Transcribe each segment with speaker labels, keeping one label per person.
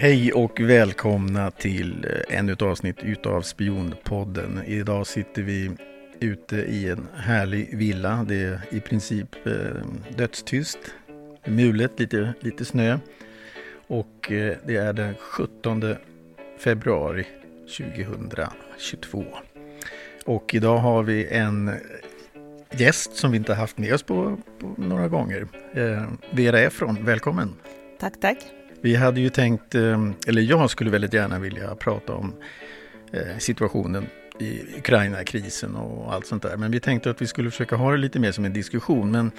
Speaker 1: Hej och välkomna till eh, ännu ett avsnitt utav Spionpodden. Idag sitter vi ute i en härlig villa. Det är i princip eh, dödstyst. Mulet, lite, lite snö. Och eh, det är den 17 februari 2022. Och idag har vi en gäst som vi inte haft med oss på, på några gånger. Vera Efron, välkommen!
Speaker 2: Tack, tack!
Speaker 1: Vi hade ju tänkt, eh, eller jag skulle väldigt gärna vilja prata om eh, situationen i Ukraina-krisen och allt sånt där. Men vi tänkte att vi skulle försöka ha det lite mer som en diskussion. Men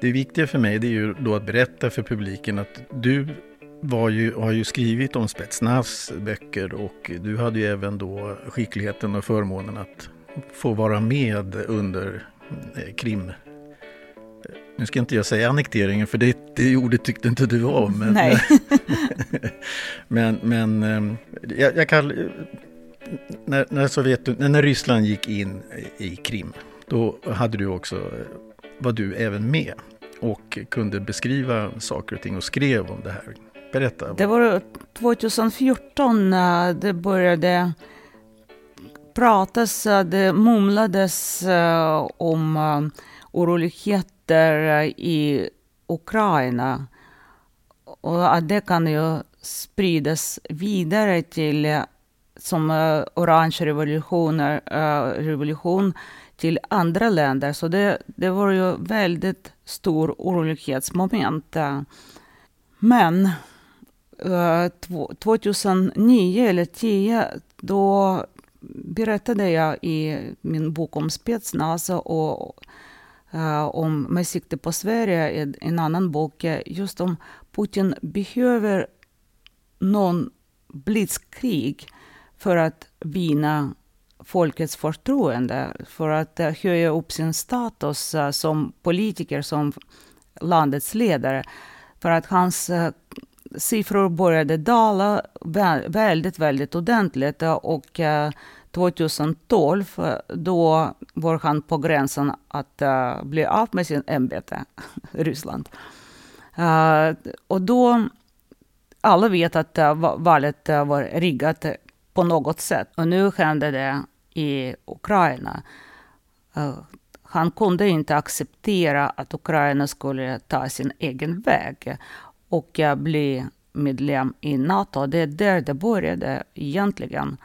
Speaker 1: det viktiga för mig det är ju då att berätta för publiken att du var ju, har ju skrivit om Spetsnaz böcker och du hade ju även då skickligheten och förmånen att få vara med under eh, Krim nu ska inte jag säga annekteringen för det, det ordet tyckte inte du om.
Speaker 2: Men, Nej.
Speaker 1: men, men ehm, jag, jag kan... När, när, Sovjet, när Ryssland gick in i Krim, då hade du också, var du även med och kunde beskriva saker och ting och skrev om det här. Berätta.
Speaker 2: Det var 2014 när det började pratas, det mumlades eh, om eh, oroligheter konflikter eh, i Ukraina. Och att det kan ju spridas vidare till eh, som uh, orange revolutioner, uh, revolution till andra länder. Så det, det var ju väldigt stor orolighetsmoment. Men uh, 2009 eller 2010 då berättade jag i min bok om Spetsnaz och Э, om med sikte på Sverige, en annan bok, eh, just om Putin behöver någon blitzkrig för att vinna folkets förtroende, för att uh, höja upp sin status uh, som politiker, som landets ledare. För att hans siffror började dala väldigt, väldigt ordentligt och 2012 då var han på gränsen att uh, bli av med sin ämbete, Ryssland. Uh, och då, alla vet att uh, valet uh, var riggat på något sätt. Och nu hände det i Ukraina. han kunde inte acceptera att Ukraina skulle ta sin egen väg och bli medlem i NATO. Det är där det började egentligen.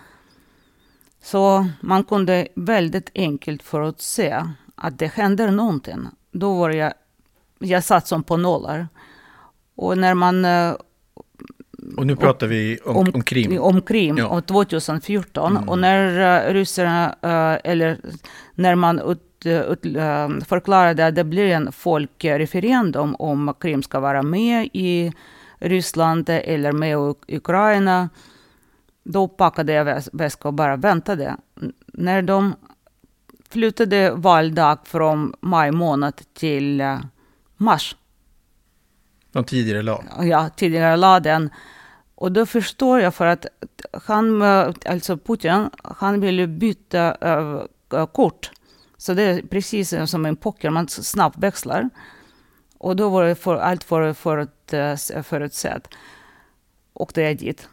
Speaker 2: Så man kunde väldigt enkelt förutse att det händer någonting. Då var jag, jag satt som på nollar. Och när man... Eh,
Speaker 1: och nu pratar och, vi om, om, Krim?
Speaker 2: Om Krim, ja. och 2014. Mm. Och när uh, ryssarna, uh, eller när man ut, ut, förklarade att det blir en folkreferendum om Krim ska vara med i Ryssland eller med Ukraina, då packade jag väska och bara väntade. När de flyttade valdag från maj månad till uh, mars.
Speaker 1: De tidigare la?
Speaker 2: Ja, tidigare la den. Och då förstår jag för att han, eh, alltså Putin, han vill byta uh, kort. Så det är precis som en poker, man snabbt växlar. Och då var det för, allt för, för, för, förutsett. Och det är dit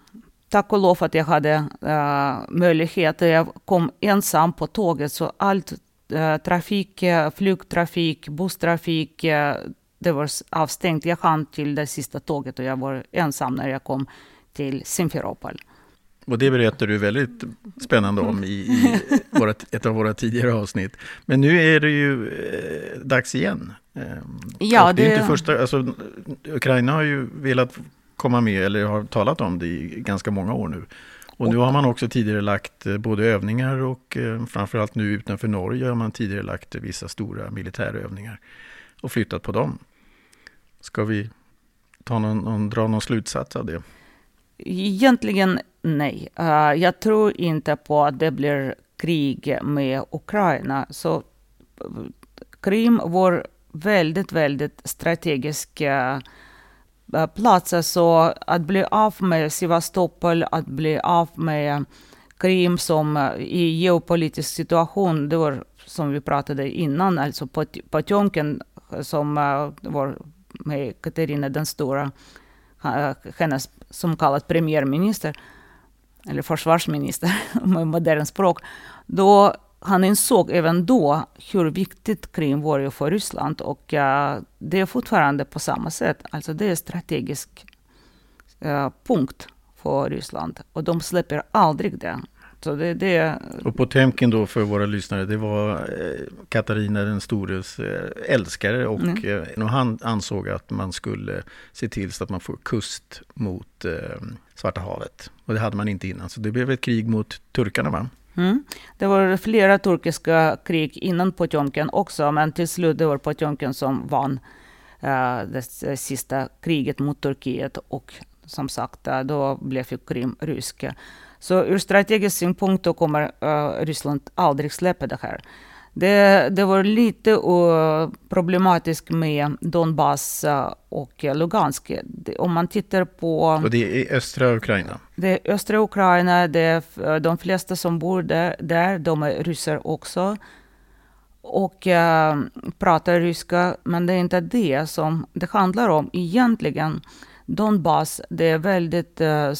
Speaker 2: tack och lov att jag hade uh, möjlighet. Jag kom ensam på tåget, så allt uh, trafik, flygtrafik, busstrafik, uh, det var avstängt. Jag hann till det sista tåget och jag var ensam när jag kom till Simferopol.
Speaker 1: Och det berättar du väldigt spännande om i, i våra, ett av våra tidigare avsnitt. Men nu är det ju eh, dags igen. Eh, ja, det... det är inte första, alltså, Ukraina har ju velat komma med eller har talat om det i ganska många år nu. Och nu har man också tidigare lagt eh, både övningar och eh, framförallt nu utanför Norge har man tidigare lagt vissa stora militärövningar och flyttat på dem. Ska vi ta någon, någon, dra någon slutsats av det?
Speaker 2: Egentligen nej. Uh, jag tror inte på att det blir krig med Ukraina. Så Krim var väldigt, väldigt strategisk Eh, Eh, platser. Så att bli av med Sevastopol, att bli av med Krim som eh, i geopolitisk situation, det var som vi pratade innan, alltså Potjomkin eh, som var med Katarina den stora, hennes som kallas premiärminister, eller försvarsminister med modern språk, då han insåg även då hur viktigt Krim var för Ryssland och uh, det är fortfarande på samma sätt. Alltså det är en strategisk uh, punkt för Ryssland och de släpper aldrig det. Så det, det...
Speaker 1: Och Potemkin då för våra lyssnare, det var eh, Katarina den stores älskare och, mm. och han ansåg att man skulle se till så att man får kust mot eh, Svarta havet. Och det hade man inte innan, så det blev ett krig mot turkarna va?
Speaker 2: Mm. Det var flera turkiska krig innan Potemkin också, men till slut det var Potjomkin som vann uh, det sista kriget mot Turkiet och som sagt, eh, då blev ju Krim ryska. Så ur strategisk synpunkt då kommer uh, Ryssland aldrig släppa det här. Det, det var lite uh, problematiskt med Donbass uh, och Lugansk. Om man tittar på...
Speaker 1: Och det är östra Ukraina?
Speaker 2: Det är östra Ukraina. Det är, de flesta som bor där, där de är ryssar också. Och uh, pratar ryska. Men det är inte det som det handlar om egentligen. Donbass, det är väldigt uh,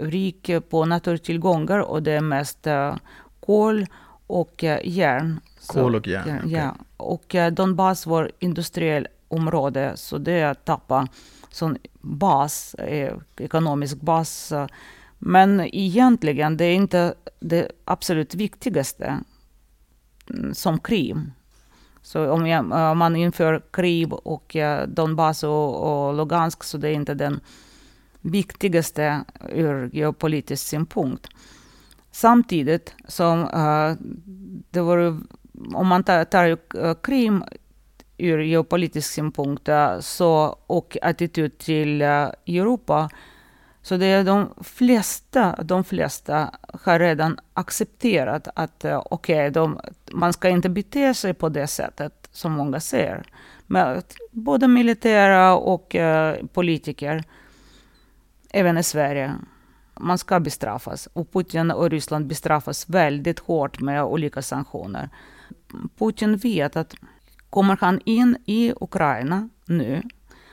Speaker 2: rik på naturtillgångar och det är mest uh, kol och järn.
Speaker 1: Kol och järn? Så, okay. Ja.
Speaker 2: Och uh, Donbass var industriellt område, så det tappar som bas, ekonomisk bas. Men egentligen, det är inte det absolut viktigaste mm, som Krim. Så om, jag, om man inför Krim och Donbass och, och Lugansk så det är inte den viktigaste ur geopolitisk synpunkt. Samtidigt som uh, det var, om man tar, tar eh, Krim ur geopolitisk synpunkt eh, så, och attityd till eh, Europa, så det är de flesta, de flesta har redan accepterat att okej, okay, man ska inte bete sig på det sättet som många ser. Men både militära och politiker även i Sverige. Man ska bestraffas och Putin och Ryssland bestraffas väldigt hårt med olika sanktioner. Putin vet att kommer han in i Ukraina nu,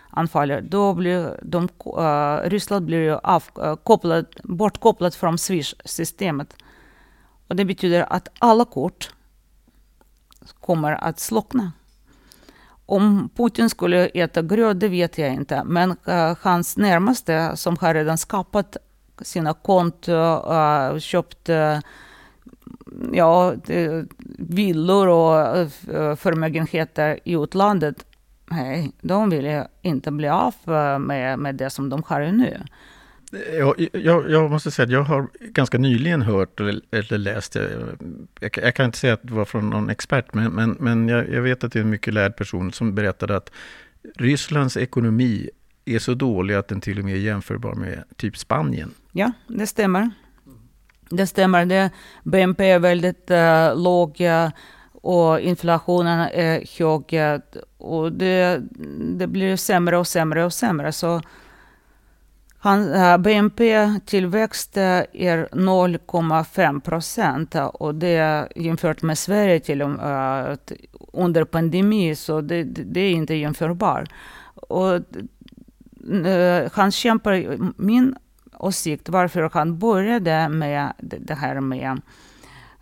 Speaker 2: anfaller, då blir de, uh, Ryssland blir av, uh, bortkopplat från Swish-systemet. Och det betyder att alla kort kommer att slockna. Om Putin skulle äta gröt, det vet jag inte. Men uh, hans närmaste, som har redan skapat sina konton, uh, köpt uh, ja, villor och uh, förmögenheter i utlandet, nej, de vill inte bli av med, med det som de har nu.
Speaker 1: Jag, jag, jag, måste säga att jag har ganska nyligen hört eller, eller läst, jag, jag, kan inte säga att det var från någon expert, men, men, men jag, vet att det är en mycket lärd person som berättade att Rysslands ekonomi är så dålig att den till och med är jämförbar med typ Spanien.
Speaker 2: Ja, det stämmer. Det stämmer. Det, BNP är väldigt uh, låg eh, och inflationen är hög. Eh, och det, det blir sämre och sämre och sämre. Så han, BNP-tillväxt är 0,5 procent och det jämfört med Sverige till, uh, under pandemin, så det, det är inte jämförbart. Och, han kämpar, min åsikt varför han började med det här med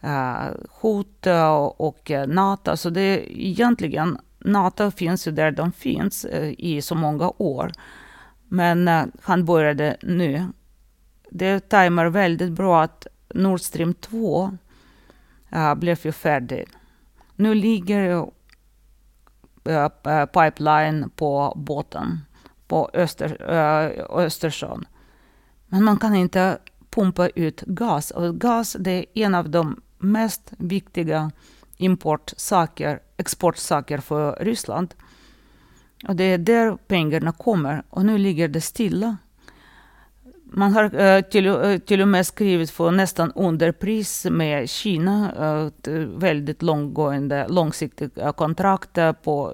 Speaker 2: eh, uh, hot och eh, NATO, så det är egentligen NATO finns ju där de finns eh, i så många år. Men uh, han började nu. Det tajmar väldigt bra att Nord Stream 2 uh, blev ju färdig. Nu ligger pipeline på båten på Öster, Östersjön. Men man kan inte pumpa ut gas. Och gas det är en av de mest viktiga importsaker, exportsaker för Ryssland. Och det är där pengarna kommer. Och nu ligger det stilla. Man har eh, till, eh, till och med skrivit för nästan underpris med Kina. Eh, väldigt långgående, långsiktiga kontrakt på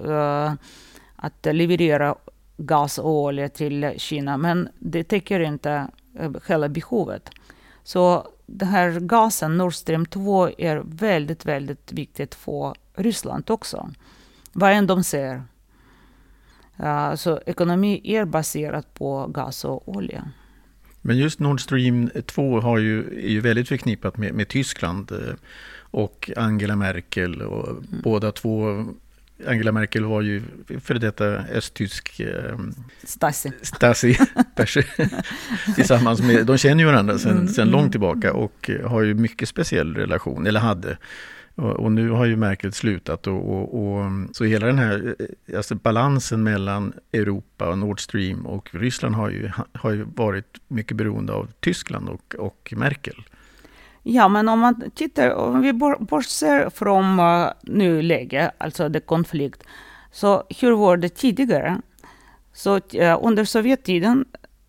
Speaker 2: att leverera gas och olja till Kina. Men det täcker inte hela behovet. Så den här gasen, Nord Stream 2, är väldigt, väldigt viktigt för Ryssland också. Vad än de säger. Så ekonomi är baserad på gas och olja.
Speaker 1: Men just Nord Stream 2 har ju, är ju väldigt förknippat med, med Tyskland eh, och Angela Merkel. Och mm. Båda två Angela Merkel var ju före detta östtysk eh,
Speaker 2: Stasi.
Speaker 1: Stasi tillsammans med, de känner ju varandra sedan, mm. sedan långt mm. tillbaka och har ju mycket speciell relation, eller hade. Och, och nu har ju Merkel slutat och, och, och, så hela den här eh, alltså balansen mellan Europa och Nord Stream och Ryssland har ju, har ju varit mycket beroende av Tyskland och, och Merkel.
Speaker 2: Ja, men om man tittar, om vi bortser från uh, nuläget, alltså det konflikt, så hur var det tidigare? Så uh, under Sovjettiden,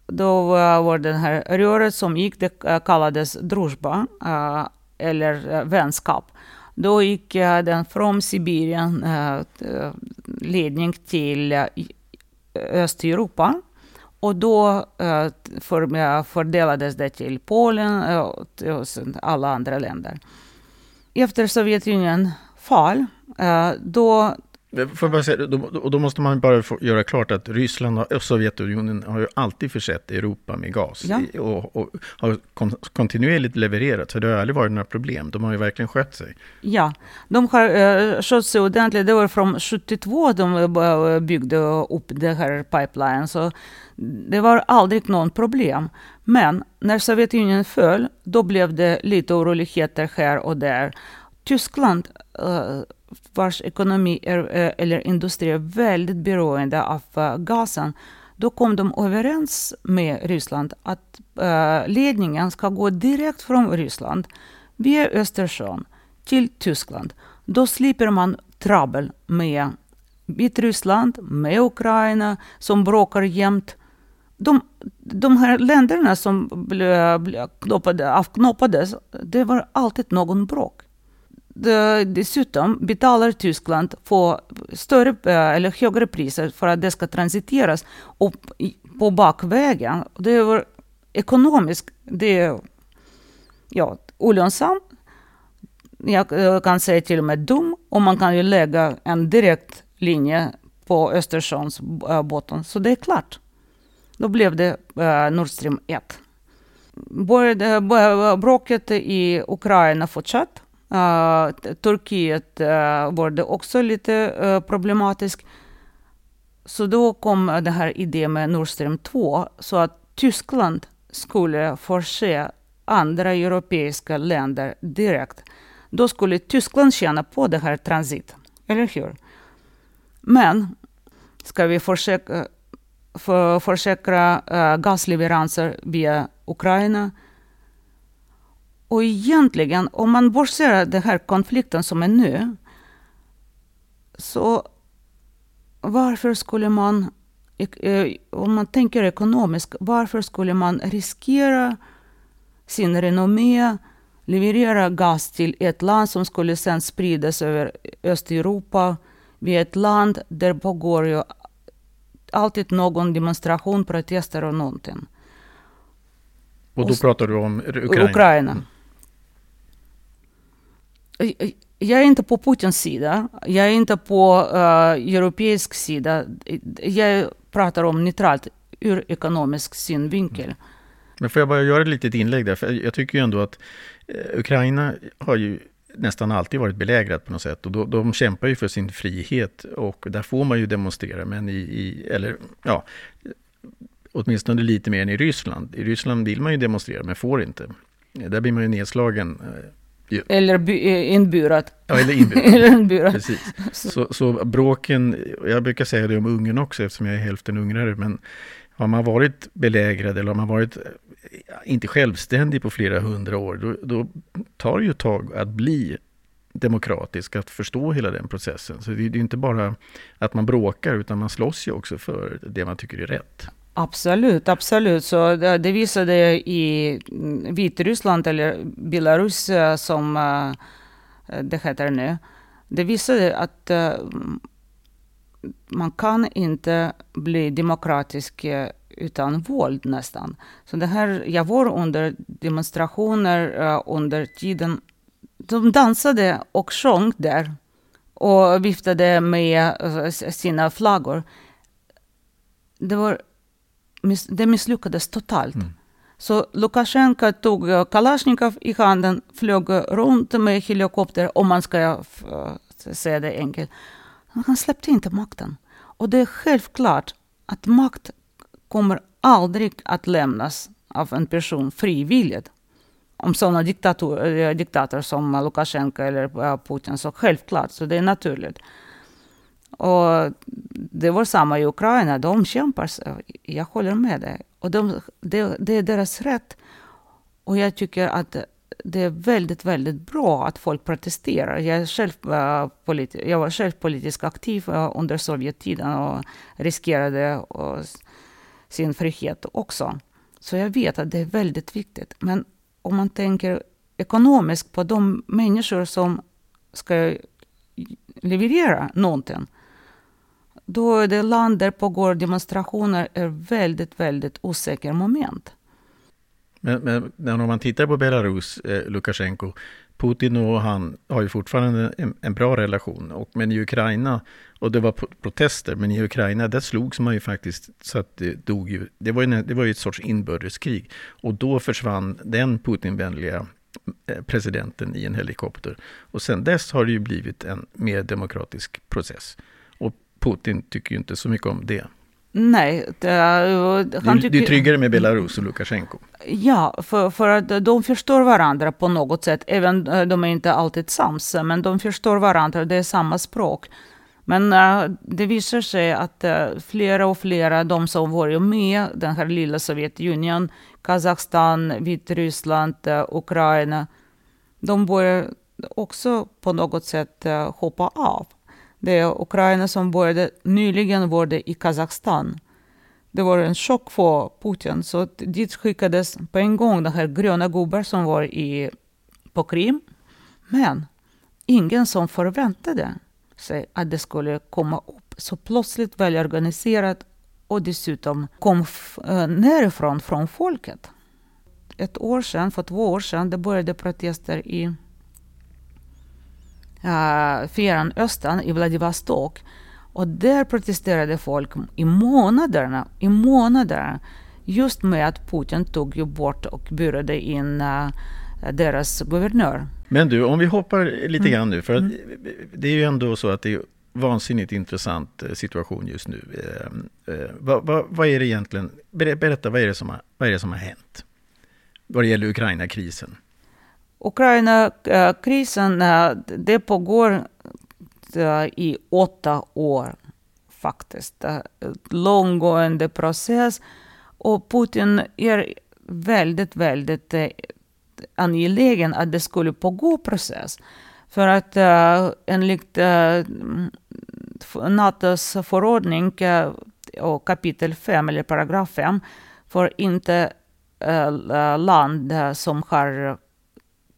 Speaker 2: då uh, var den här röret som gick, det uh, kallades druzjba, eh, eller vänskap. Då gick den från Sibirien ledning till Östeuropa. Och då eh, för, fördelades det till Polen eh, och alla andra länder. Efter Sovjetunionens fall, eh, då
Speaker 1: Får bara säga, då, då måste man bara göra klart att Ryssland och Sovjetunionen har ju alltid försett Europa med gas ja. och, och, har kontinuerligt levererat, så det har aldrig varit några problem. De har ju verkligen skött sig.
Speaker 2: Ja, de har uh, skött sig ordentligt. Det var från 72 de byggde upp det här pipeline, så det var aldrig något problem. Men när Sovjetunionen föll, då blev det lite oroligheter här och där. Tyskland eh, vars ekonomi är, eh, eller industri är väldigt beroende av eh, gasen, då kom de överens med Ryssland att ledningen ska gå direkt från Ryssland via Östersjön till Tyskland. Då slipper man trabbel med Vitryssland, med Ukraina som bråkar jämt. De, de här länderna som blev, avknoppades, det var alltid någon bråk dessutom betalar Tyskland för större eh, eller högre priser för att det ska transiteras och på bakvägen. Det var ekonomiskt det är, ja, olönsamt. Jag eh, kan säga till och med dum. Och man kan ju lägga en direkt linje på Östersjöns eh, botten. Så det är klart. Då blev det eh, Nord Stream 1. Bråket i Ukraina fortsatte. Uh, Turkiet uh, var det också lite eh, uh, problematiskt. Så då kom den här idén med Nord Stream 2, så att Tyskland skulle förse andra europeiska länder direkt. Då skulle Tyskland tjäna på det här transit, eller hur? Men ska vi försöka för, försäkra uh, eh, gasleveranser via Ukraina. Och egentligen, om man bortser den här konflikten som är nu, så varför skulle man, eh, om man tänker ekonomiskt, varför skulle man riskera sin renommé, leverera gas till ett land som skulle sen spridas över Östeuropa, via ett land där pågår ju alltid någon demonstration, protester och någonting.
Speaker 1: Och då pratar du om Ukraina?
Speaker 2: Ukraina. Mm jag är inte på Putins sida. Jag är inte på uh, europeisk sida. Jag pratar om neutralt ur ekonomisk synvinkel. Mm.
Speaker 1: Men får jag bara göra ett litet inlägg där? För jag tycker ju ändå att eh, Ukraina har ju nästan alltid varit belägrat på något sätt. Och då, de kämpar ju för sin frihet och där får man ju demonstrera. Men i, i eller ja, åtminstone lite mer än i Ryssland. I Ryssland vill man ju demonstrera men får inte. Där blir man ju nedslagen eh,
Speaker 2: eller by, eh, inburat.
Speaker 1: Ja, eller inburat. Precis. Så, så bråken, jag brukar säga det om Ungern också eftersom jag är hälften ungrare, men har man varit belägrad eller har man varit inte självständig på flera hundra år, då, då tar det ju ett tag att bli demokratisk, att förstå hela den processen. Så det är inte bara att man bråkar, utan man slåss ju också för det man tycker är rätt.
Speaker 2: Absolut, absolut. Så det, det visade i Vitryssland eller Belarus eh, som eh, det heter nu. Det visade att eh, man kan inte bli demokratisk utan våld nästan. Så det här, jag var under demonstrationer uh, under tiden. De dansade och sjöng där och viftade med sina flaggor. Det var det misslyckades totalt. Mm. Så Lukasjenko tog Kalashnikov i handen, flög runt med helikopter, om man ska säga det enkelt. Han släppte inte makten. Och det är självklart att makt kommer aldrig att lämnas av en person frivilligt. Om sådana diktatorer, eh, diktatorer som Lukasjenko eller eh, Putin, så självklart, så det är naturligt. Och det var samma i Ukraina, de kämpar, jag håller med dig. Och de, det, det är deras rätt. Och jag tycker att det är väldigt, väldigt bra att folk protesterar. Jag, själv, eh, politi- jag var själv politiskt aktiv eh, under Sovjettiden och riskerade uh, sin frihet också. Så jag vet att det är väldigt viktigt. Men om man tänker ekonomiskt på de människor som ska leverera någonting, då är det land där pågår demonstrationer är väldigt, väldigt osäker moment.
Speaker 1: Men, men om man tittar på Belarus, eh, Lukasjenko, Putin och han har ju fortfarande en, en, bra relation. Och, men i Ukraina, och det var protester, men i Ukraina där slogs man ju faktiskt så att det dog ju. Det var ju, det var ju ett sorts inbördeskrig. Och då försvann den Putinvänliga eh, presidenten i en helikopter. Och sen dess har det ju blivit en mer demokratisk process. Och Putin tycker ju inte så mycket om det.
Speaker 2: Nej. Det,
Speaker 1: han tycker, du är tryggare med Belarus och Lukasjenko?
Speaker 2: Ja, för, för att de förstår varandra på något sätt. Även eh, de är inte alltid sams, men de förstår varandra. Det är samma språk. Men uh, det visar sig att uh, flera och flera, de som var med den här lilla Sovjetunionen, Kazakstan, Vitryssland, uh, Ukraina, de börjar också på något sätt hoppa av. Det är Ukraina som började, nyligen var det i Kazakstan. Det var en chock för Putin, så dit skickades på en gång de här gröna gubbar som var i, på Krim. Men ingen som förväntade sig att det skulle komma upp så plötsligt välorganiserat och dessutom kom eh, nerifrån från folket. Ett år sedan, för två år sedan, det började protester i eh, uh, Fjärran Östern i Vladivostok. Och där protesterade folk i månaderna, i månader just med att Putin tog ju bort och började in uh, deras guvernör.
Speaker 1: Men du, om vi hoppar lite mm. grann nu, för mm. det är ju ändå så att det är vansinnigt intressant eh, situation just nu. Eh, eh, vad, vad, vad, är det egentligen, berätta, vad är det som har, vad är det som har hänt? Vad det gäller Ukraina-krisen.
Speaker 2: Ukraina-krisen, det pågår Eh, i åtta år faktiskt. Eh, Långgående process. Och Putin är väldigt, väldigt eh, angelägen att det skulle pågå process. För att uh, enligt uh, NATOs förordning uh, och kapitel 5 eller paragraf 5 får inte uh, land som har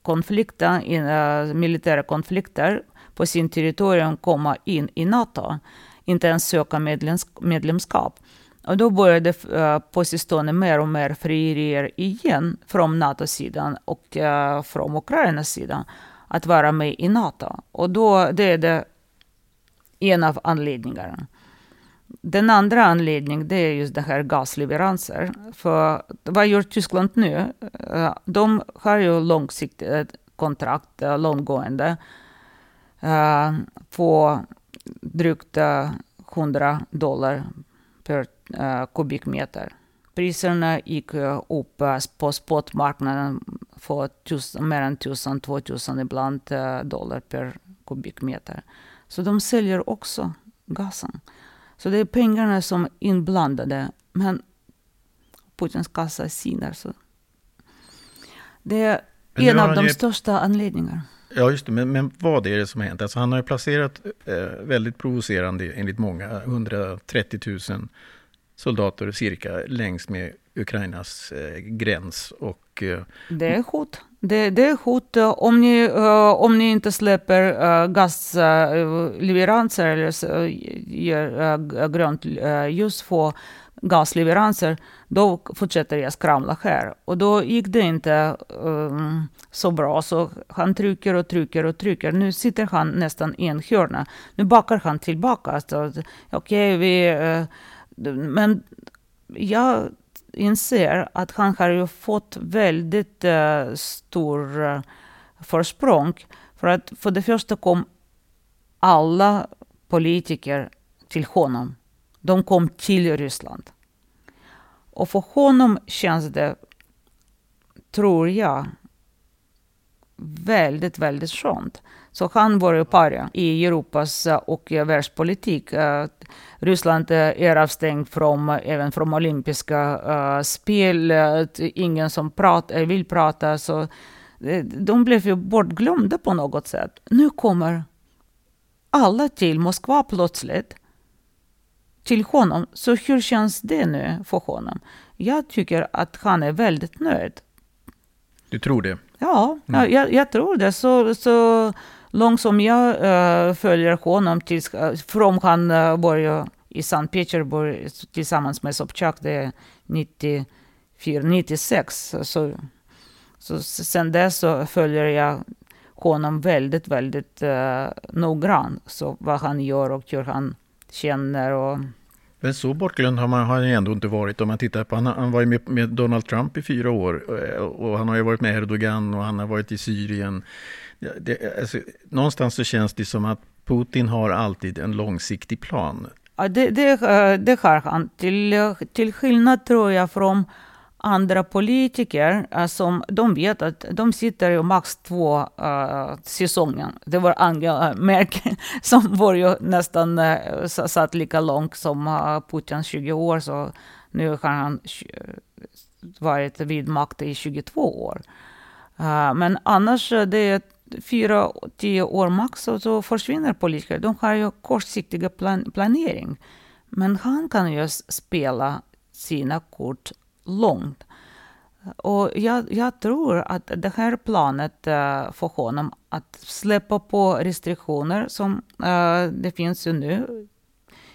Speaker 2: konflikter, militära konflikter på sin territorium komma in i NATO. Inte ens söka medlems medlemskap. Och då började uh, på sistone mer och mer frierier igen från NATO-sidan och uh, från Ukrainas sida att vara med i NATO. Och då, det är det en av anledningarna. Den andra anledningen det är just det här gasleveranser. För vad gör Tyskland nu? Eh, de har ju långsiktiga kontrakt, långgående, på drygt 100 dollar per uh, kubikmeter. Priserna gick upp uh, på spotmarknaden för tusen, mer än 1000-2000 ibland uh, dollar per kubikmeter. Så de säljer också gasen. Så det är pengarna som är inblandade. Men Putins kassa siner. Så det är en av de största anledningarna.
Speaker 1: Ja, just det. Men, men vad är det som har hänt? Alltså, han har ju placerat eh, väldigt provocerande, enligt många, 130 000 soldater cirka längs med Ukrainas eh, gräns. Och,
Speaker 2: eh, det är hot. Det, det är hot. Eh, om ni, uh, om ni inte släpper uh, gasleveranser uh, eller ger grönt ljus för gasleveranser, då fortsätter jag skramla här. Och då gick det inte um, så bra, så han trycker och trycker och trycker. Nu sitter han nästan i en hörna. Nu backar han tillbaka. Alltså, okej, okay, vi... Uh, men jag inser att han har ju fått väldigt uh, stor uh, försprång. För att för det första kom alla politiker till honom. De kom till Ryssland. Och för honom känns det, tror jag, väldigt, väldigt skönt. Så han var ju paria i Europas eh, och världspolitik. Eh, Ryssland eh, är avstängt från, även från olympiska spel. Ingen som pratar, vill prata. Så de blev ju bortglömda på något sätt. Nu kommer alla till Moskva plötsligt. Till honom. Så hur känns det nu för honom? Jag tycker att han är väldigt nöjd.
Speaker 1: Du tror det?
Speaker 2: Ja, mm. jag, jag, tror det. Så, så långt som jag uh, följer honom, tills, uh, från han uh, började i Sankt Petersburg tillsammans med Sobchak, det är 94, 96. Så, så sen dess så följer jag honom väldigt, väldigt uh, noggrant. Så vad han gör och hur han känner. Och...
Speaker 1: Men så bortglömd har man har ändå inte varit. Om man tittar på, han, han var ju med, med, Donald Trump i fyra år och han har ju varit med Erdogan och han har varit i Syrien. Det, alltså, någonstans så känns det som att Putin har alltid en långsiktig plan.
Speaker 2: Ja, det, det, eh, det har han. Till, till skillnad tror jag från andra politiker uh, som de vet att de sitter i max två uh, säsonger. Det var Angela Merkel som var ju nästan uh, satt lika långt som uh, Putin 20 år. Så nu har han varit vid makten i 22 år. Uh, men annars det är fyra, tio år max och så försvinner politiker. De har ju kortsiktiga plan planering. Men han kan ju spela sina kort långt. Och jag, jag, tror att det här planet eh, äh, för honom att släppa på restriktioner som äh, det finns ju nu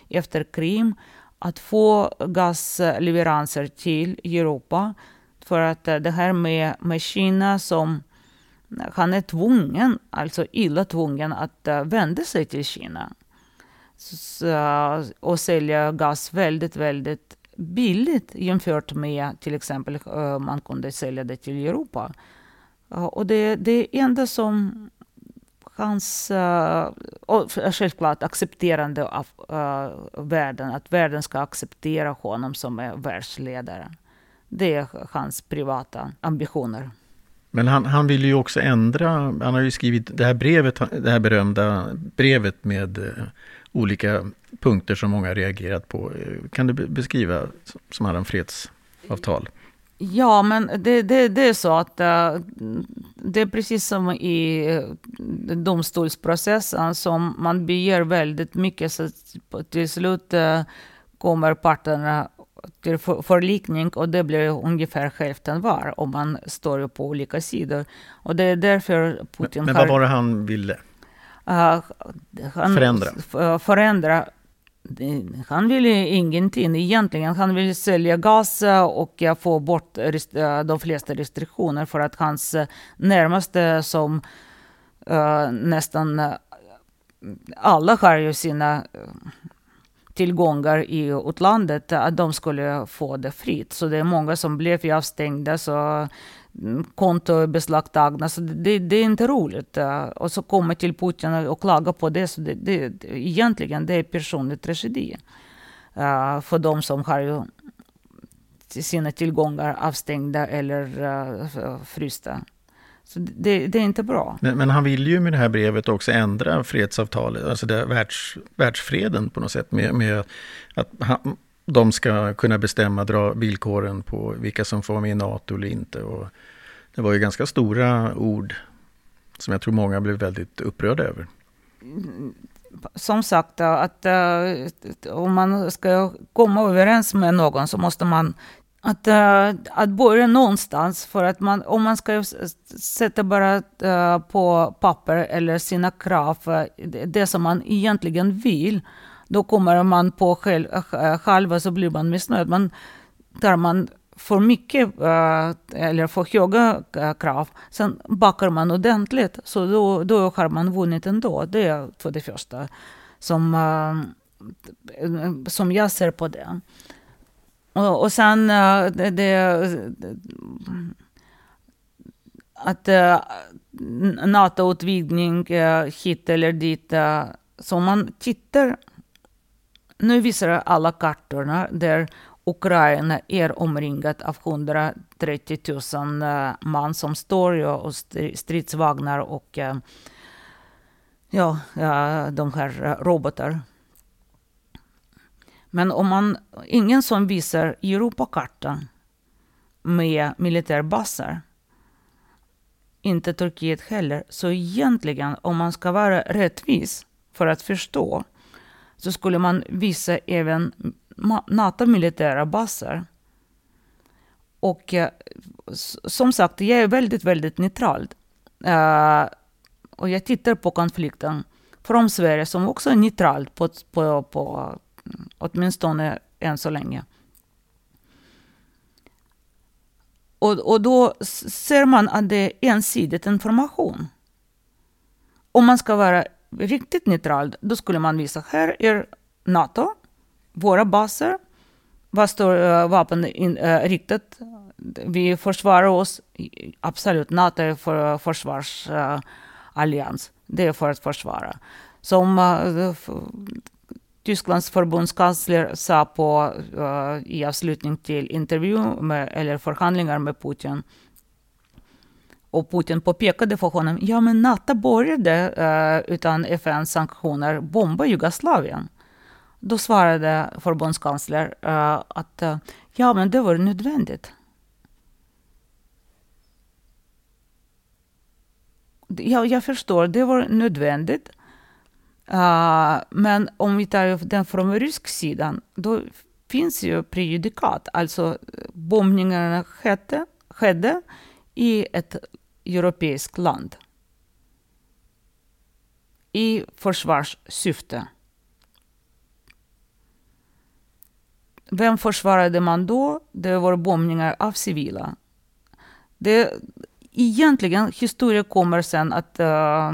Speaker 2: efter Krim, att få gasleveranser till Europa. För att äh, det här med, med Kina som han är tvungen, alltså illa tvungen att vända sig till Kina så, och sälja gas väldigt, väldigt billigt jämfört med till exempel eh, man kunde sälja det till Europa. Och det, det enda som hans, eh, och självklart accepterande av eh, världen, att världen ska acceptera honom som är världsledare. Det är hans privata ambitioner.
Speaker 1: Men han, han vill ju också ändra, han har ju skrivit det här brevet, det här berömda brevet med olika punkter som många reagerat på. Kan du beskriva som hade en fredsavtal?
Speaker 2: Ja, men det, det, det är så att uh, det är precis som i uh, domstolsprocessen som man begär väldigt mycket så till slut kommer parterna till för, förlikning och det blir ungefär hälften var om man står på olika sidor. Och det är därför
Speaker 1: Putin Men, men vad var det han ville?
Speaker 2: Uh, han
Speaker 1: förändra?
Speaker 2: förändra. Han vill ingenting egentligen. Han vill sälja gas och få bort de flesta restriktioner för att hans närmaste som uh, nästan alla har ju sina tillgångar i utlandet, att de skulle få det fritt. Så det är många som blev avstängda. Så konto beslagtagna. Så det, det, är inte roligt. Eh, och så kommer till Putin och klagar på det. Så det, det, egentligen det är personlig tragedi eh, för de som har sina tillgångar avstängda eller eh, frysta. Så det, det, är inte bra.
Speaker 1: Men, men, han vill ju med det här brevet också ändra fredsavtalet, alltså det världs, världsfreden på något sätt. Med, med att han, de ska kunna bestämma dra villkoren på vilka som får vara med i NATO eller inte. Och det var ju ganska stora ord som jag tror många blev väldigt upprörda över.
Speaker 2: Som sagt, att uh, om man ska komma överens med någon så måste man att, uh, att börja någonstans. För att man, om man ska sätta bara uh, på papper eller sina krav, det som man egentligen vill, då kommer man på själv, eh, halva eh, så blir man missnöjd. Men tar man för mycket eh, eller för höga krav, sen backar man ordentligt. Så då, då har man vunnit ändå. Det är för det första som, som jag ser på det. Och, och sen det, det, att uh, NATO-utvidgning uh, hit eller dit. Uh, så man tittar, nu visar alla kartorna där Ukraina är omringat av 130 000 eh, man som står och stridsvagnar och eh, ja, eh, de här robotar. Men om man, ingen som visar Europakartan med militärbaser, inte Turkiet heller, så egentligen om man ska vara rättvis för att förstå så skulle man visa även NATO-militära baser. Och eh, som sagt, jag är väldigt, väldigt neutral. Eh, och jag tittar på konflikten från Sverige som också är neutralt på, på, på åtminstone än så länge. Och, och då ser man att det är ensidigt information. Om man ska vara riktigt neutral, då skulle man visa här är NATO, våra baser, vad står uh, vapen in, uh, riktat? Vi försvarar oss. Absolut, NATO är för eh, försvarsallians. Uh, det är för att försvara. Som uh, Tysklands förbundskansler sa på, uh, i avslutning till intervju med, eller förhandlingar med Putin. Och Putin påpekade för honom, ja men NATO började eh, utan FNs sanktioner bomba Jugoslavien. Då svarade förbundskansler eh, att eh, ja men det var nödvändigt. Ja, jag förstår, det var nödvändigt. Uh, men om vi tar den från rysk sidan, då finns ju prejudikat. Alltså bombningarna skedde, skedde i ett europeiskt land. I försvarssyfte. Vem försvarade man då? Det var bombningar av civila. Det, egentligen, historien kommer sen att uh,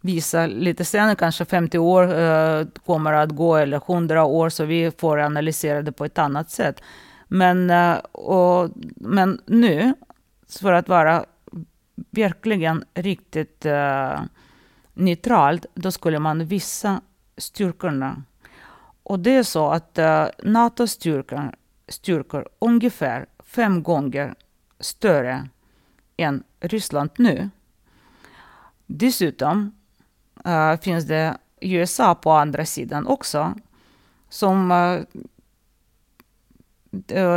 Speaker 2: visa lite senare, kanske 50 år uh, kommer att gå eller 100 år, så vi får analysera det på ett annat sätt. Men, uh, och, men nu, för att vara verkligen riktigt eh, uh, neutralt, då skulle man visa styrkorna. Och det är så att eh, uh, NATO-styrkor styrkor ungefär fem gånger större än Ryssland nu. Dessutom uh, finns det USA på andra sidan också. Som uh,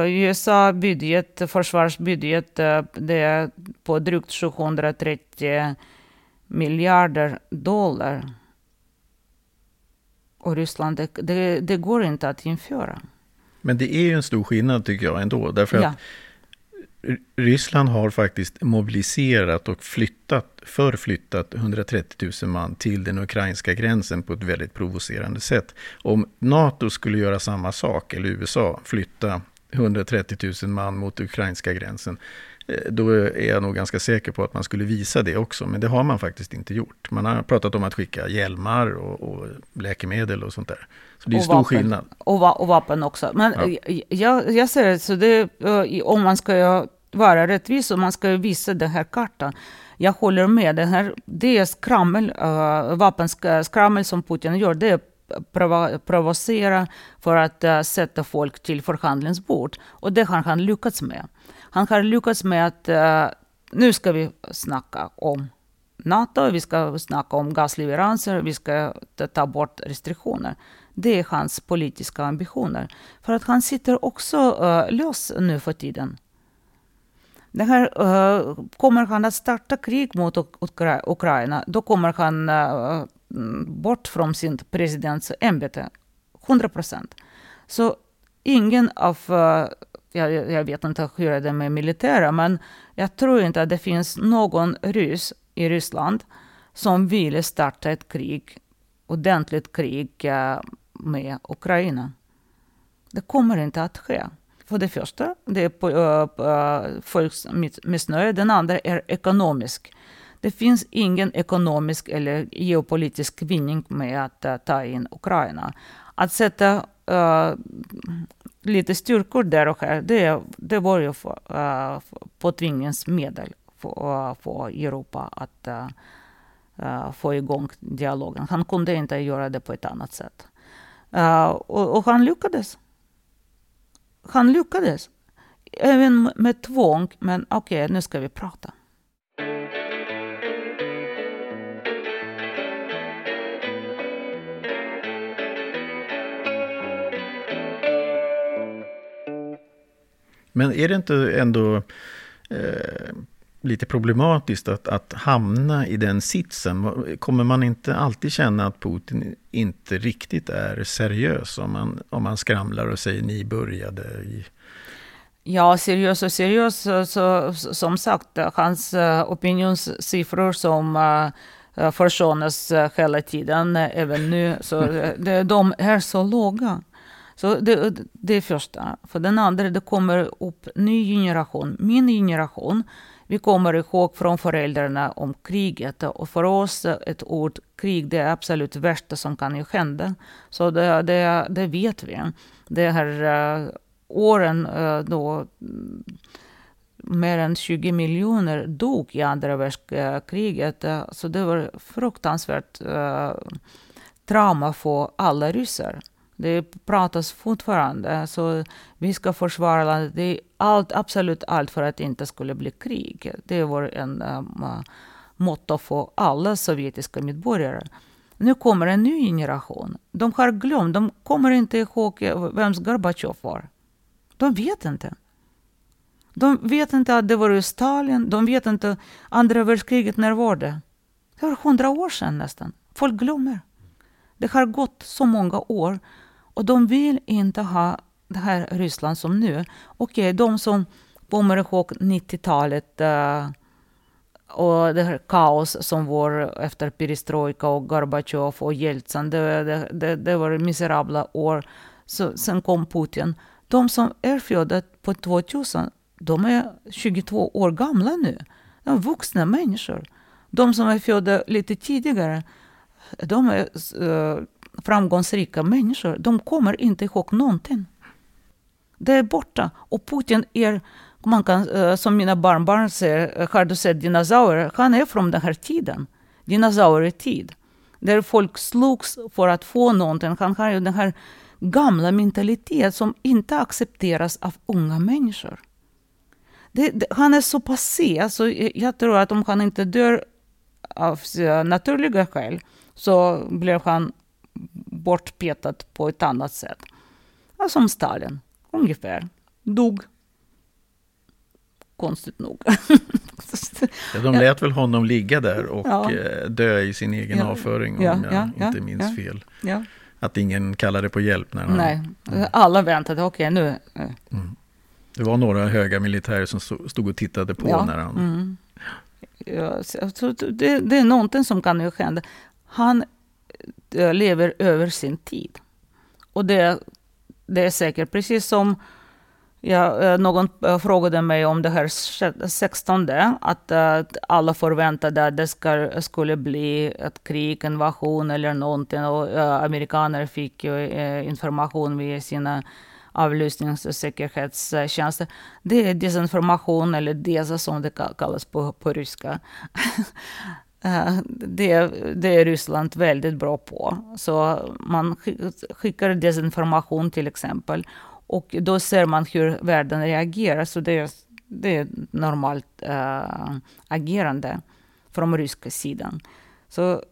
Speaker 2: USA budget, försvarsbudget, det är på drygt 730 miljarder dollar. Och Ryssland, det, det, det, går inte att införa.
Speaker 1: Men det är ju en stor skillnad tycker jag ändå. Därför ja. att Ryssland har faktiskt mobiliserat och flyttat, förflyttat 130 000 man till den ukrainska gränsen på ett väldigt provocerande sätt. Om NATO skulle göra samma sak, eller USA, flytta 130 000 man mot ukrainska gränsen, eh, då är jag nog ganska säker på att man skulle visa det också. Men det har man faktiskt inte gjort. Man har pratat om att skicka hjälmar och, och läkemedel och sånt där. Så det är och stor vapen. skillnad.
Speaker 2: Och, va och, vapen också. Men ja. jag, jag ser det, så det, eh, om man ska vara rättvis och man ska visa den här kartan. Jag håller med. Den här, det är skrammel, eh, uh, vapenskrammel som Putin gör. Det är provo provocera för att uh, sätta folk till förhandlingsbord. Och det har han lyckats med. Han har lyckats med att uh, nu ska vi snacka om NATO, vi ska snacka om gasleveranser, vi ska ta bort restriktioner. Det är hans politiska ambitioner. För att han sitter också uh, lös nu för tiden. Det här, uh, kommer han att starta krig mot Ukra Ukraina, då kommer han uh, bort från sitt presidentsämbete. 100 procent. Så ingen av, uh, jag, jag, vet inte hur det är med militära, men jag tror inte att det finns någon ryss i Ryssland som vill starta ett krig, ordentligt krig med Ukraina. Det kommer inte att ske. För det första, det är på, uh, folks missnöje. Den andra är ekonomisk. Det finns ingen ekonomisk eller geopolitisk vinning med att uh, ta in Ukraina. Att sätta uh, lite styrkor där och här. Det, det var ju för, uh, påtvingningsmedel för, uh, för Europa att uh, uh, få igång dialogen. Han kunde inte göra det på ett annat sätt. Uh, och, och, han lyckades. Han lyckades. Även med tvång, men okej, okay, nu ska vi prata.
Speaker 1: Men är det inte ändå eh, lite problematiskt att, att hamna i den sitsen? Kommer man inte alltid känna att Putin inte riktigt är seriös om man, om man skramlar och säger ni började i
Speaker 2: Ja, seriös och seriös. Så, så, som sagt, hans uh, opinionssiffror som uh, förskönas uh, hela tiden, även nu, så de är så låga. Så det, det är första. För den andra, det kommer upp ny generation, min generation. Vi kommer ihåg från föräldrarna om kriget och för oss ett ord krig det är absolut värsta som kan ju hända. Så det, det, det vet vi. Det här uh, åren uh, då mer än 20 miljoner dog i andra världskriget. Uh, så det var fruktansvärt uh, trauma för alla ryssar. Det pratas fortfarande. Så vi ska försvara landet. Det är allt, absolut allt för att det inte skulle bli krig. Det var en um, motto för alla sovjetiska medborgare. Nu kommer en ny generation. De har glömt. De kommer inte ihåg vem Gorbatjov var. De vet inte. De vet inte att det var Stalin. De vet inte andra världskriget. När var det? Det var hundra år sedan nästan. Folk glömmer. Det har gått så många år. Och de vill inte ha det här Ryssland som nu. Okej, eh, okay, de som kommer ihåg 90-talet uh, eh, och det här kaos som var efter perestrojka och Gorbatjov och Jeltsin. Det, det, det, det var miserabla år. Så, sen kom Putin. De som är födda på 2000, de är 22 år gamla nu. De är vuxna människor. De som är födda lite tidigare, de är uh, framgångsrika människor, de kommer inte ihåg någonting. Det är borta. Och Putin är, man kan, eh, som mina barnbarn säger, eh, har du sett dinosaurier? Han är från den här tiden. Dinosaurietid. Där folk slogs för att få någonting. Han har ju den här gamla mentalitet som inte accepteras av unga människor. Det, det, han är så passé, så jag tror att om han inte dör av naturliga skäl så blev han bortpetat på ett annat sätt. Ja, som Stalin, ungefär. Dog. Konstigt nog.
Speaker 1: ja, de lät väl honom ligga där och ja. Eh, dö i sin egen ja. avföring om ja, jag inte minns fel. Att ingen kallade på hjälp när han...
Speaker 2: Nej, alla väntade, okej okay, nu... Eh. Mm.
Speaker 1: Det var några höga militärer som stod och tittade på när han... Mm.
Speaker 2: Det, det, är någonting som kan ju hända. Han Eh, lever över sin tid. Och det, det är säkert precis som Ja, eh, någon eh, frågade mig om det här 16, att, att alla förväntade att det ska, skulle bli ett krig, invasion eller någonting. Och uh, amerikaner fick ju information via sina avlyssnings och säkerhetstjänster. Det är desinformation, eller desa som det kallas på, på ryska. Eh, det, det är Ryssland väldigt bra på. Så man skickar desinformation till exempel. Och då ser man hur världen reagerar. Så det är, det är normalt äh, agerande från ryska sidan. Så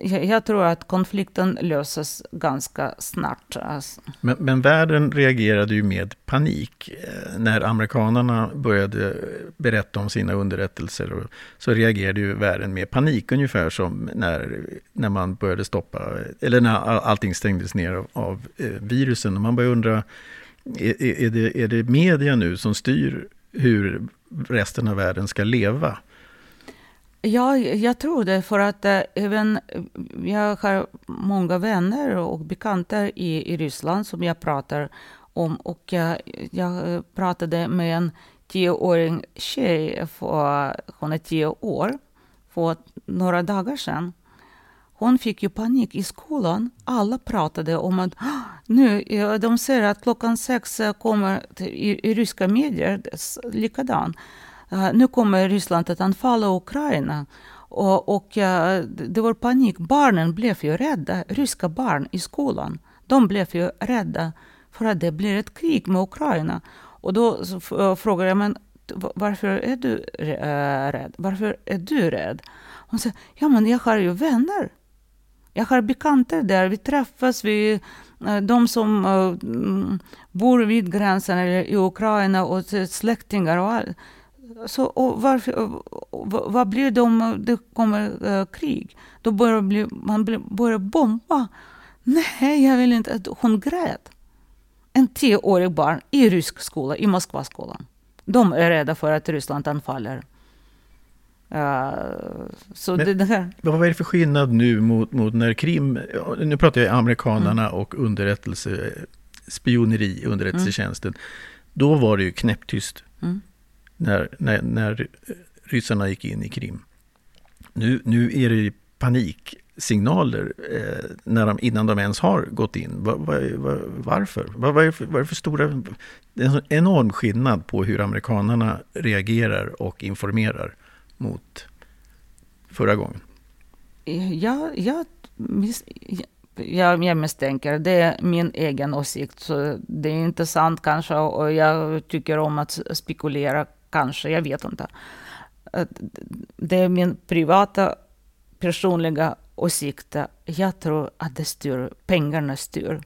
Speaker 2: jag tror att konflikten löses ganska snart. Alltså.
Speaker 1: Men, men, världen reagerade ju med panik. Eh, när amerikanerna började berätta om sina underrättelser så reagerade ju världen med panik, ungefär som när, när man började stoppa, eller när allting stängdes ner av, av eh, virusen. Och man började undra, är, är, det, är det media nu som styr hur resten av världen ska leva?
Speaker 2: Ja, jag tror det. För att äh, även eh, jag har många vänner och bekanta i, i Ryssland som jag pratar om. Och jag, jag eh, pratade med en tioåring tjej, för, hon är tio år, för några dagar sedan. hon fick ju panik i skolan. Alla pratade om att ah, nu, de säger att klockan sex kommer i, i ryska medier, likadan. Eh, nu kommer Ryssland att anfalla Ukraina. Och, och eh, det var panik. Barnen blev ju rädda. Ryska barn i skolan. De blev ju rädda för att det blir ett krig med Ukraina. Och då eh, frågade jag, men varför är du rädd? Varför är du rädd? Hon säger, ja men jag har ju vänner. Jag har bekanta där, vi träffas, vi, de som bor vid gränsen eller i Ukraina och släktingar och allt. Så, och varför, vad blir det om det kommer uh, krig? Då börjar bli, man bli, börjar bomba. Nej, jag vill inte. Hon grät. En tioårig barn i rysk skola, i Moskvaskolan. De är rädda för att Ryssland anfaller. Uh, så
Speaker 1: Men,
Speaker 2: det, här.
Speaker 1: Vad är det för skillnad nu mot, mot när Krim, nu pratar jag amerikanerna mm. och underrättelse, spioneri, underrättelsetjänsten. Mm. Då var det ju knäpptyst mm när, när, när ryssarna gick in i Krim. Nu, nu är det paniksignaler eh, när de, innan de ens har gått in. Va, va, va, varför? Vad va, vad är det för stora... Det är en enorm skillnad på hur amerikanerna reagerar och informerar mot förra gången?
Speaker 2: Ja, jag, jag, jag misstänker, det är min egen åsikt. Så det är intressant kanske och jag tycker om att spekulera kanske, jag vet inte. Det är min privata personliga åsikt. Jag tror att det styr, pengarna styr.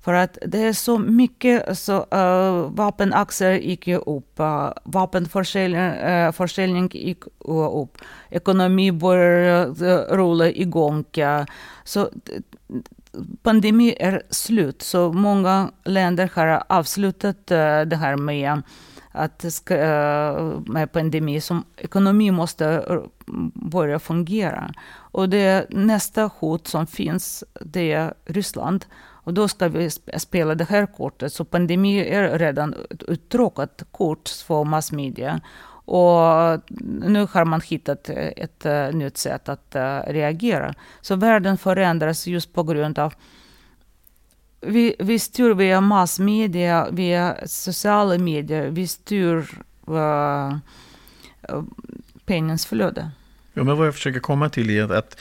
Speaker 2: För att det är så mycket, så, eh, uh, vapenaktier gick ju upp, eh, uh, vapenförsäljning eh, uh, gick upp, ekonomi började rulla igång. Uh, så pandemin är slut, så många länder har avslutat uh, det här med att eh, med pandemi, som ekonomi måste eh, börja fungera. Och det nästa hot som finns, det är Ryssland. Och då ska vi spela det här kortet. Så pandemi är redan ett uttråkat kort för massmedia. Och nu har man hittat ett eh, nytt sätt att reagera. Så världen förändras just på grund av vi, styr via massmedia, via sociala medier. Vi styr uh, pengens flöde.
Speaker 1: Ja, men vad jag försöker komma till är att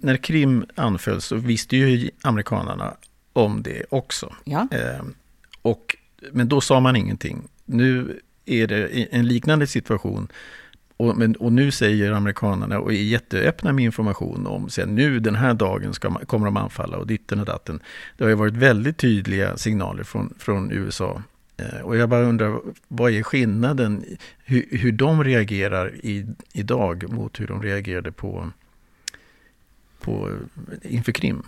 Speaker 1: när Krim anfölls så visste ju amerikanerna om det också.
Speaker 2: Ja.
Speaker 1: Eh, och, men då sa man ingenting. Nu är det en liknande situation. Och, men, och nu säger amerikanerna och är jätteöppna med information om att nu den här dagen ska, kommer de anfalla och ditten och datten. Det har ju varit väldigt tydliga signaler från, från USA. Eh, och jag bara undrar, vad är skillnaden? Hur, hur de reagerar i, idag mot hur de reagerade på på, inför Krim?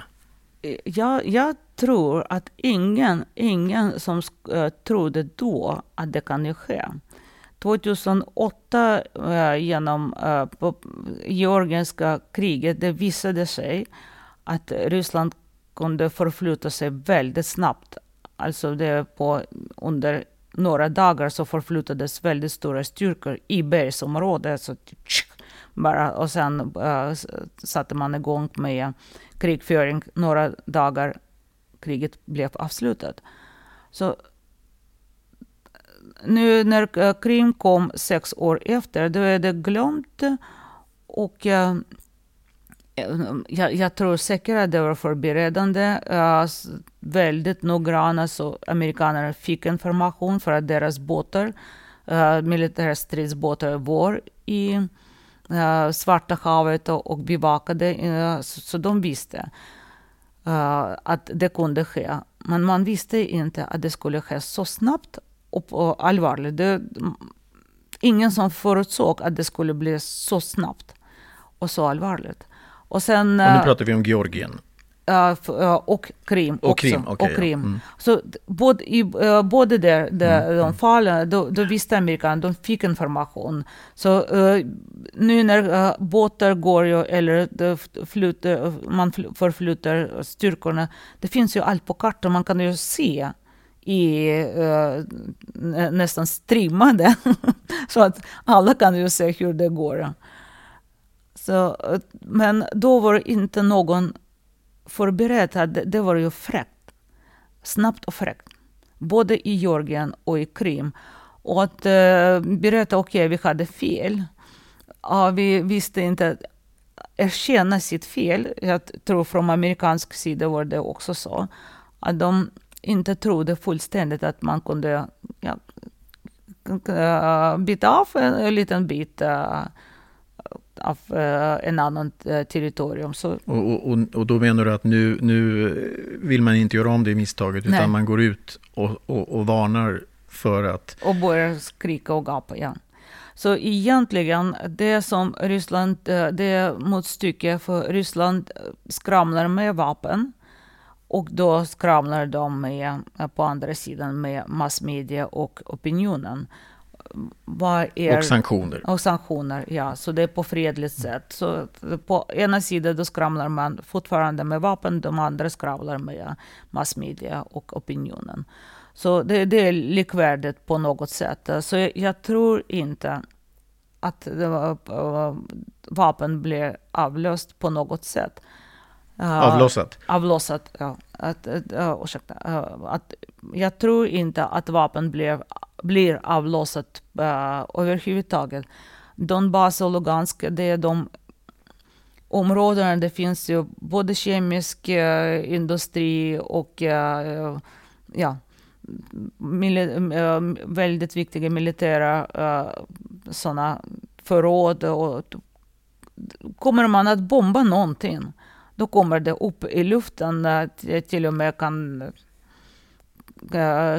Speaker 2: Eh, jag, jag tror att ingen, ingen som eh, trodde då att det kan ske. 2008 uh, eh, genom eh, uh, georgiska kriget, det visade sig att Ryssland kunde förflytta sig väldigt snabbt. Alltså det på, under några dagar så förflyttades väldigt stora styrkor i bergsområdet. Så bara, och sen uh, satte man igång med krigföring några dagar. Kriget blev avslutat. Så nu när eh, Krim kom sex år efter, då är det glömt. Och jag, jag, jag, tror säkert att det var förberedande. Eh, väldigt noggranna, så amerikanerna fick information för att deras båtar, militära stridsbåtar var i Svarta havet och, bevakade, så, de visste att det kunde ske. Men man visste inte att det skulle ske så snabbt och, allvarligt. Det, ingen som förutsåg att det skulle bli så snabbt och så allvarligt.
Speaker 1: Och, sen, och nu pratar vi om Georgien.
Speaker 2: Och Krim
Speaker 1: och
Speaker 2: också.
Speaker 1: Krim, okay,
Speaker 2: och Krim. Ja. Mm. Så både, i, både där, där mm. de fallen, då, då visste amerikanerna, de fick information. Så uh, nu när båtar går ju, eller flyter, man förflyttar styrkorna, det finns ju allt på kartan, man kan ju se i eh, nästan streamade. så att alla kan ju se hur det går. Så, men då var inte någon förberedd. Det, det var ju fräckt. Snabbt och fräckt. Både i Georgien och i Krim. Och att uh, berätta, okej, okay, vi hade fel. Ja, vi visste inte erkänna sitt fel. Jag tror från amerikansk sida var det också så. Att de inte trodde fullständigt att man kunde ja, bita av en, en liten bit uh, av uh, en annan territorium. Så.
Speaker 1: Och, och, och då menar du att nu, nu vill man inte göra om det misstaget utan Nej. man går ut och, och, och varnar för att...
Speaker 2: Och börjar skrika och gapa, ja. Så egentligen, det som Ryssland, det motstycke för Ryssland skramlar med vapen och då skramlar de med, på andra sidan med massmedia och opinionen.
Speaker 1: Är, och sanktioner.
Speaker 2: Och sanktioner, ja. Så det är på fredligt sätt. Så på ena sidan då skramlar man fortfarande med vapen, de andra skramlar med massmedia och opinionen. Så det, det är likvärdigt på något sätt. Så jag, jag tror inte att var, vapen blir avlöst på något sätt.
Speaker 1: Avlossat?
Speaker 2: Avlossat, ja. Att, uh, ursäkta. Uh, att, jag tror inte att vapen blir, blir avlossat uh, överhuvudtaget. Donbass och Lugansk, det är de områdena det finns ju både kemisk uh, industri och uh, ja, uh, väldigt viktiga militära uh, såna förråd. Och, kommer man att bomba någonting då kommer det upp i luften. Till och med kan,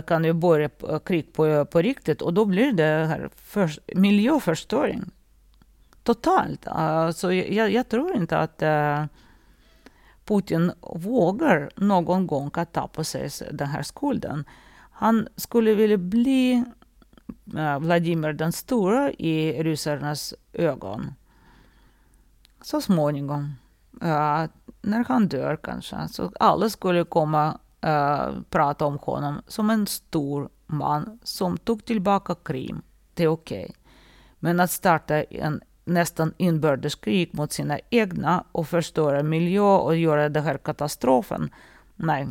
Speaker 2: kan ju börja krig på, på riktigt och då blir det här för, miljöförstöring. Totalt. Alltså, Så jag, jag tror inte att eh, Putin vågar någon gång att ta på sig den här skulden. Han skulle vilja bli eh, Vladimir den stora i ryssarnas ögon. Så småningom. När han dör kanske. Så alla skulle komma uh, prata om honom som en stor man som tog tillbaka Krim. Det är okej. Okay. Men att starta en nästan inbördeskrig mot sina egna och förstöra miljö och göra den här katastrofen. Nej,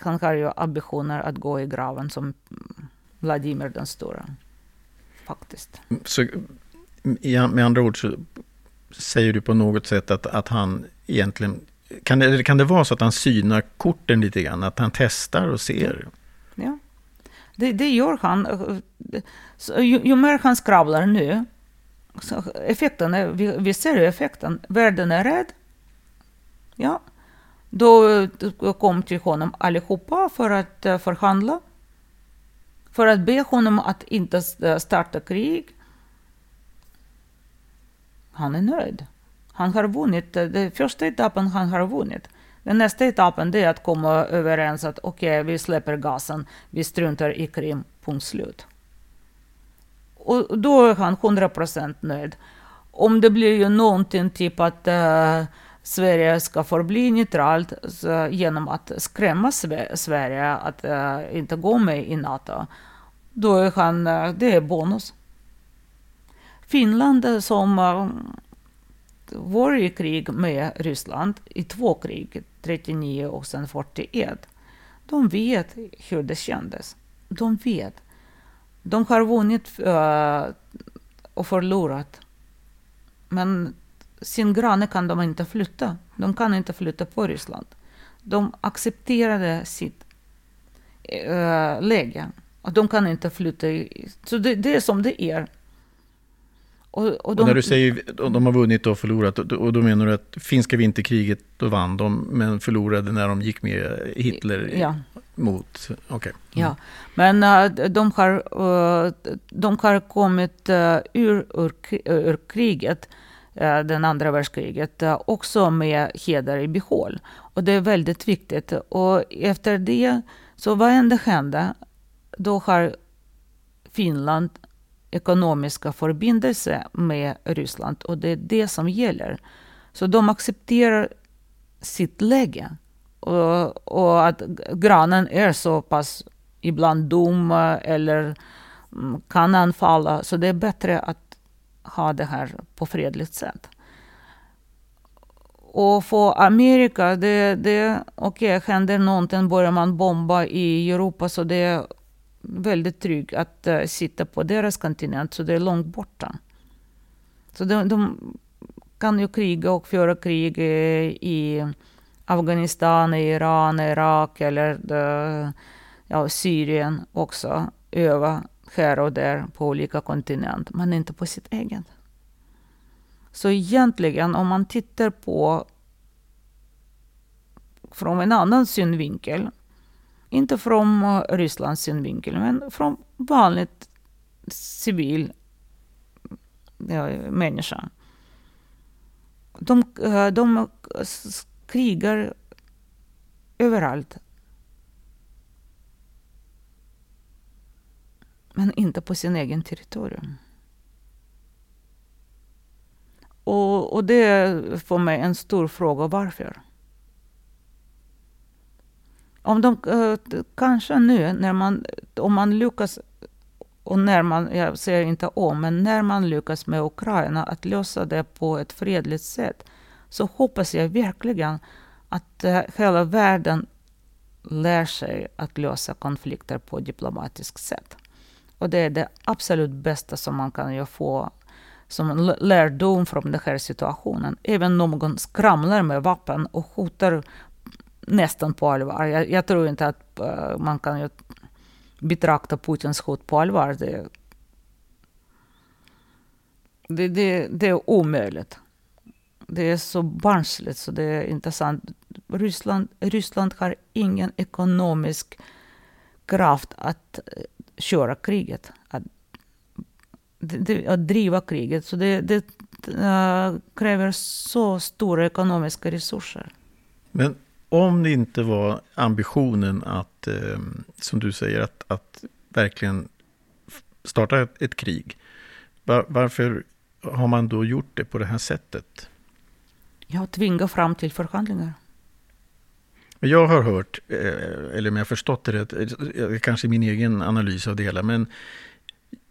Speaker 2: han har ju ambitioner att gå i graven som Vladimir den stora. Faktiskt.
Speaker 1: Så med andra ord så säger du på något sätt att, att han egentligen kan det, kan det vara så att han synar korten lite grann? Att han testar och ser?
Speaker 2: Ja, det, det gör han. Så ju, ju, mer han skravlar nu, så effekten är, vi, vi ser ju effekten. Världen är rädd. Ja. Då kom till honom allihopa för att eh, förhandla. För att be honom att inte starta krig. Han är nöjd. Han har vunnit, eh, den första etappen han har vunnit. Den nästa etappen är att komma överens att okej, okay, vi släpper gasen, vi struntar i Krim, punkt slut. Och då är han 100% nöjd. Om det blir ju någonting typ att uh, Sverige ska förbli neutralt så, genom att skrämma Sverige att uh, inte gå med i NATO, då är han, uh, det är bonus. Finland som var i krig med Ryssland i två krig, 39 och sen 41. De vet hur det kändes. De vet. De har vunnit eh, och förlorat. Men sin granne kan de inte flytta. De kan inte flytta på Ryssland. De accepterade sitt eh, läge. Och de kan inte flytta. Så det, det är som det är.
Speaker 1: Och, och, de, och när du säger att de har vunnit och förlorat, och då menar du att finska vinterkriget, då vann de, men förlorade när de gick med Hitler ja. mot... Okay.
Speaker 2: Mm. Ja, men uh, de, har, uh, de har kommit uh, ur, ur, ur kriget, den andra världskriget, också med heder i behåll. Och det är väldigt viktigt. Och efter det, så vad än hände, då har Finland ekonomiska förbindelser med Ryssland och det är det som gäller. Så de accepterar sitt läge och, och att grannen är så pass ibland dum eller mm, kan anfalla. Så det är bättre att ha det här på fredligt sätt. och för Amerika, det, det, okej, okay, händer någonting, börjar man bomba i Europa, så det väldigt tryggt att uh, sitta på deras kontinent, så det är långt borta. Så de, de kan ju kriga och föra krig eh, i Afghanistan, Iran, Irak eller uh, ja, Syrien också, öva här och där på olika kontinenter, men inte på sitt eget. Så egentligen om man tittar på från en annan synvinkel, inte från eh, Rysslands synvinkel, men från vanligt civil ja, människa. De, eh, de krigar överallt. Men inte på sin egen territorium. Och, och det är för mig en stor fråga, varför? Om de, eh, kanske nu, när man, om man lyckas, och när man, jag säger inte om, men när man lyckas med Ukraina att lösa det på ett fredligt sätt, så hoppas jag verkligen att eh, hela världen lär sig att lösa konflikter på diplomatiskt sätt. Och det är det absolut bästa som man kan få som lärdom från den här situationen. Även om någon skramlar med vapen och hotar nästan på allvar. Jag, jag tror inte att uh, man kan ju betrakta Putins hot på allvar. Det, det, det, det är omöjligt. Det är så barnsligt så det är intressant. Ryssland, Ryssland har ingen ekonomisk kraft att eh, köra kriget. Att att driva kriget. Så det, det uh, kräver så stora ekonomiska resurser.
Speaker 1: Men om det inte var ambitionen att, eh, som du säger, att, att verkligen starta ett, ett krig. Var, varför har man då gjort det på det här sättet?
Speaker 2: Jag tvingar fram till förhandlingar.
Speaker 1: Jag har hört, eh, eller om jag har förstått det rätt, kanske min egen analys av det hela, men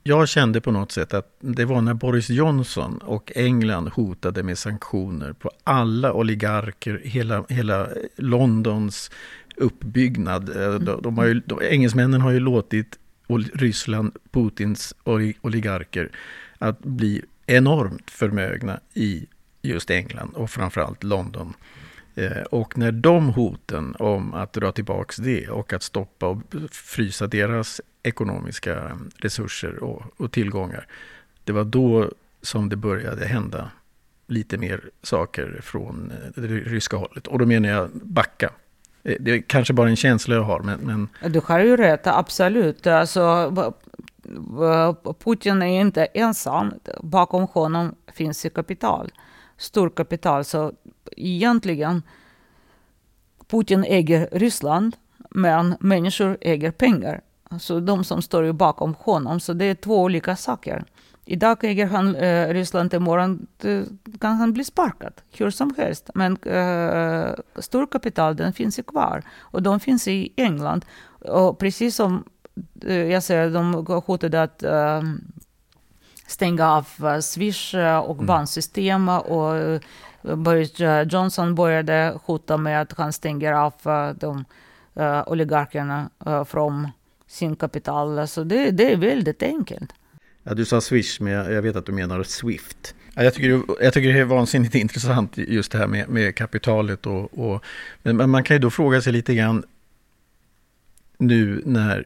Speaker 1: jag kände på något sätt att det var när Boris Johnson och England hotade med sanktioner på alla oligarker, hela, hela Londons uppbyggnad. Eh, de, de har ju, de, engelsmännen har ju låtit Ryssland, Putins oligarker, att bli enormt förmögna i just England och framförallt London. Eh, och när de hoten om att dra tillbaks det och att stoppa och frysa deras ekonomiska resurser och, och tillgångar. Det var då som det började hända lite mer saker från eh, det ryska hållet. Och då menar jag backa. Eh, det är kanske bara en känsla jag har, men... men...
Speaker 2: Du har ju rätt, absolut. Alltså, Putin är inte ensam. Bakom honom finns ju kapital, storkapital. Så egentligen, Putin äger Ryssland, men människor äger pengar. Alltså de som står bakom honom. Så det är två olika saker. Idag äger han eh, Ryssland, imorgon kan han bli sparkad hur som helst. Men eh, storkapital den finns ju kvar och de finns i England. Och precis som eh, jag säger, de hotade att eh, stänga av eh, Swish eh, och mm. bandsystem och eh, Boris Johnson började hota med att han stänger av de oligarkerna från sin kapital. Så det, det är väldigt enkelt.
Speaker 1: Ja, du sa Swish, men jag, vet att du menar Swift. Ja, jag, tycker, jag tycker det är vansinnigt intressant just det här med, med kapitalet. Och, och, men man kan ju då fråga sig lite grann nu när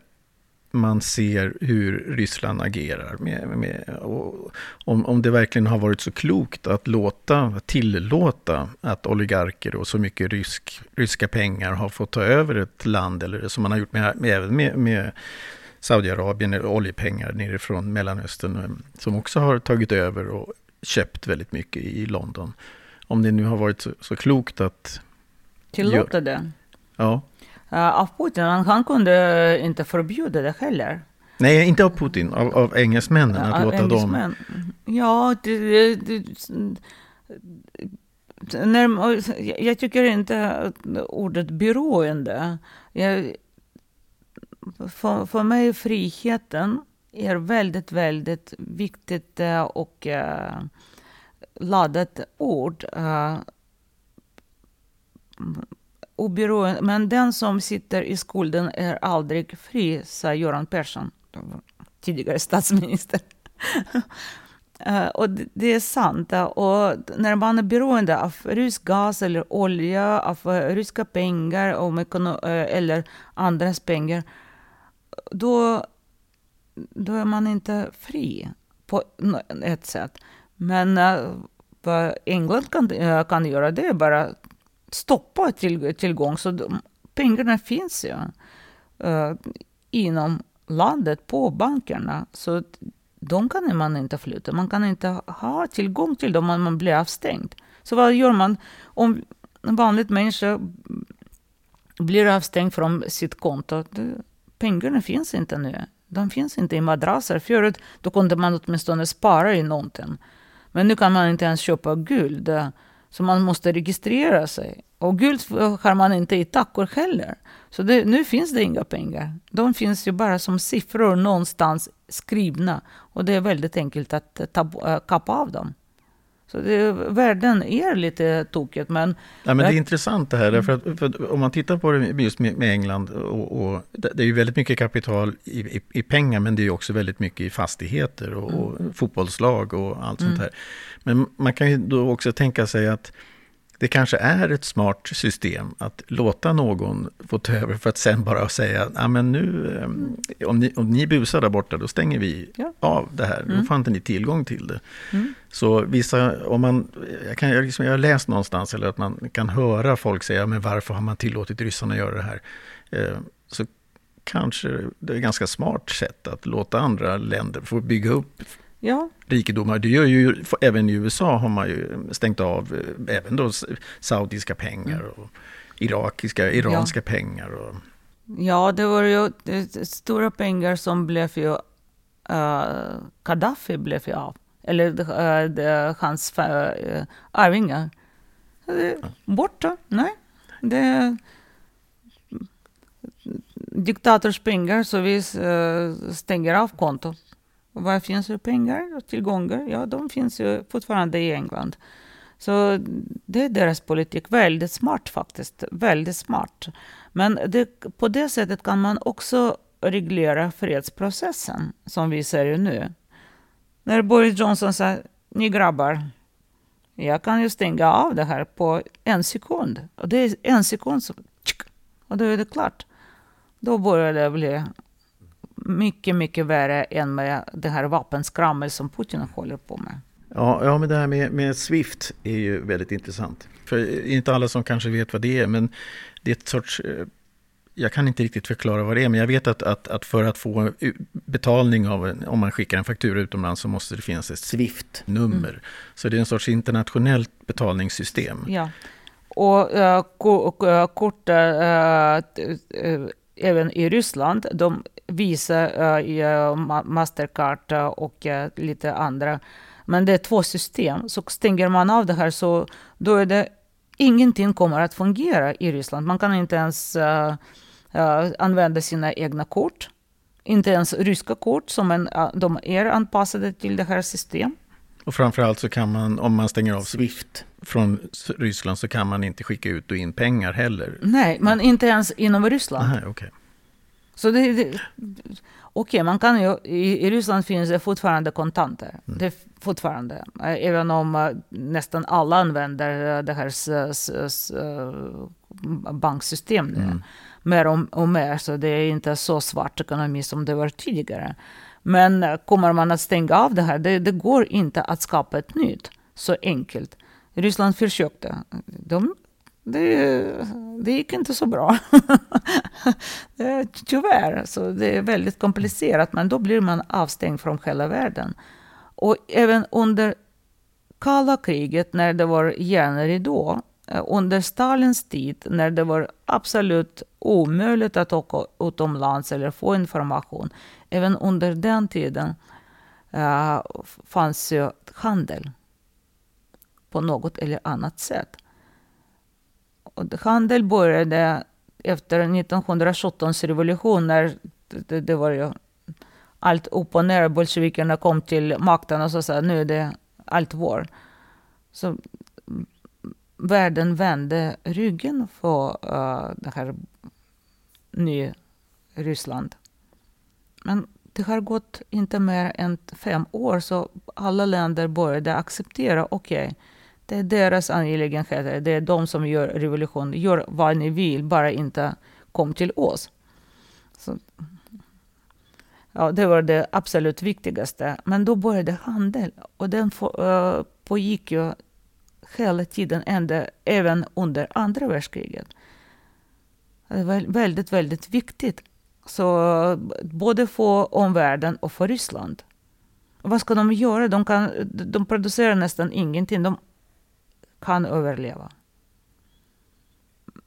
Speaker 1: man ser hur Ryssland agerar. Med, med, om, om det verkligen har varit så klokt att låta, tillåta att oligarker och så mycket rysk, ryska pengar har fått ta över ett land, eller som man har gjort med, med, med, med Saudiarabien, eller oljepengar nerifrån Mellanöstern, som också har tagit över och köpt väldigt mycket i London. Om det nu har varit så, så klokt att...
Speaker 2: Tillåta det?
Speaker 1: Ja.
Speaker 2: Eh, av Putin. Han kunde inte förbjuda det heller.
Speaker 1: Nej, inte av Putin, av, av engelsmännen. Att ja, låta engelsmän.
Speaker 2: dem... Ja, det, det, när, jag tycker inte att ordet beroende... Jag, för, för mig friheten är väldigt, väldigt viktigt eh, och uh, laddat ord. Oberoende, men den som sitter i skulden är aldrig fri, sa Göran Persson, tidigare statsminister. Eh, och det är sant. Eh, och när man är beroende av rysk gas eller olja, av eh, ryska pengar eller andras pengar, då, då är man inte fri på ett sätt. Men vad England kan, kan göra det är bara stoppa till, tillgång. Så de, pengarna finns ju uh, inom landet på bankerna. Så de kan man inte flytta. Man kan inte ha tillgång till dem om man blir avstängd. Så vad gör man om en vanlig människa blir avstängd från sitt konto? Pengarna finns inte nu. De finns inte i madrasser. Förut då kunde man åtminstone spara i någonting. Men nu kan man inte ens köpa guld. Så man måste registrera sig. Och guld har man inte i tackor heller. Så det, nu finns det inga pengar. De finns ju bara som siffror någonstans skrivna. Och det är väldigt enkelt att ta, äh, kappa av dem. Så det, världen är lite tokigt. Men,
Speaker 1: ja, men det är intressant det här. Därför att, för om man tittar på det just med, med England. Och, och, det är ju väldigt mycket kapital i, i, i, pengar. Men det är också väldigt mycket i fastigheter och, och mm. fotbollslag och allt mm. sånt här. Men man kan ju då också tänka sig att det kanske är ett smart system att låta någon få ta över för att sen bara säga, ja men nu, eh, om ni, om ni busar där borta, då stänger vi ja. av det här. Mm. Då får inte ni tillgång till det. Mm. Så vissa, om man, jag, kan, jag, liksom, jag har läst någonstans, eller att man kan höra folk säga, men varför har man tillåtit ryssarna göra det här? Eh, så kanske det är ett ganska smart sätt att låta andra länder få bygga upp ja. rikedomar. Det gör ju, även i USA har man ju stängt av eh, även då saudiska pengar mm. och irakiska, iranska ja. pengar. Och...
Speaker 2: Ja, det var ju det, stora pengar som blev ju, uh, Gaddafi blev ju av. Eller uh, det, hans uh, arvingar. Borta, nej. Det diktators pengar, så vi stänger av kontot. Och var finns det pengar och tillgångar? Ja, de finns ju fortfarande i England. Så det är deras politik. Väldigt smart faktiskt. Väldigt smart. Men det, på det sättet kan man också reglera fredsprocessen, som vi ser ju nu. När Boris Johnson sa, ni grabbar, jag kan ju stänga av det här på en sekund. Och det är en sekund, så, och då är det klart. Då börjar det bli mycket, mycket värre än med det här vapenskrammel som Putin håller på med.
Speaker 1: Ja, ja men det här med, med Swift är ju väldigt intressant. För inte alla som kanske vet vad det är, men det är ett sorts... Eh, jag kan inte riktigt förklara vad det är, men jag vet att, att, att för att få betalning av om man skickar en faktura utomlands så måste det finnas ett Swift-nummer. Mm. Så det är en sorts internationellt betalningssystem.
Speaker 2: Ja, och uh, kort, uh, även i Ryssland, de Visa, uh, Mastercard och uh, lite andra. Men det är två system. Så stänger man av det här så då är det ingenting kommer att fungera i Ryssland. Man kan inte ens uh, använda sina egna kort. Inte ens ryska kort som en, de är anpassade till det här systemet.
Speaker 1: Och framförallt så kan man, om man stänger av Swift från Ryssland, så kan man inte skicka ut och in pengar heller.
Speaker 2: Nej, men inte ens inom Ryssland.
Speaker 1: Aha, okay.
Speaker 2: Så det, det, okay, man kan ju, i, i, Ryssland finns det fortfarande kontanter. Mm. Det fortfarande. Eh, även om uh, nästan alla använder uh, det här s, s, uh, banksystem nu. Mm. Mer och, och, mer, så det är inte så svart ekonomi som det var tidigare. Men kommer man att stänga av det här, det, det går inte att skapa ett nytt så enkelt. Ryssland försökte. De det, det gick inte så bra. Eh, tyvärr. Så det är väldigt komplicerat, men då blir man avstängd från hela världen. Och även under kalla kriget, när det var järnridå, eh, under Stalins tid, när det var absolut omöjligt att åka utomlands eller få information, även under den tiden uh, fanns ju handel på något eller annat sätt. Handel började efter 1917 revolution när det, det, var ju allt upp och ner. Bolsjevikerna kom till makten och så sa nu är det allt vår. Så mm, världen vände ryggen för uh, eh, det här nya Ryssland. Men det har gått inte mer än fem år så alla länder började acceptera, okej, okay, det är deras angelägenheter, det är de som gör revolution, gör vad ni vill, bara inte kom till oss. Så, ja, det var det absolut viktigaste. Men då började handel och den uh, pågick ju hela tiden, ända, även under andra världskriget. Det var väldigt, väldigt viktigt. Så både för omvärlden och för Ryssland. vad ska de göra? De, kan, de producerar nästan ingenting. De kan överleva.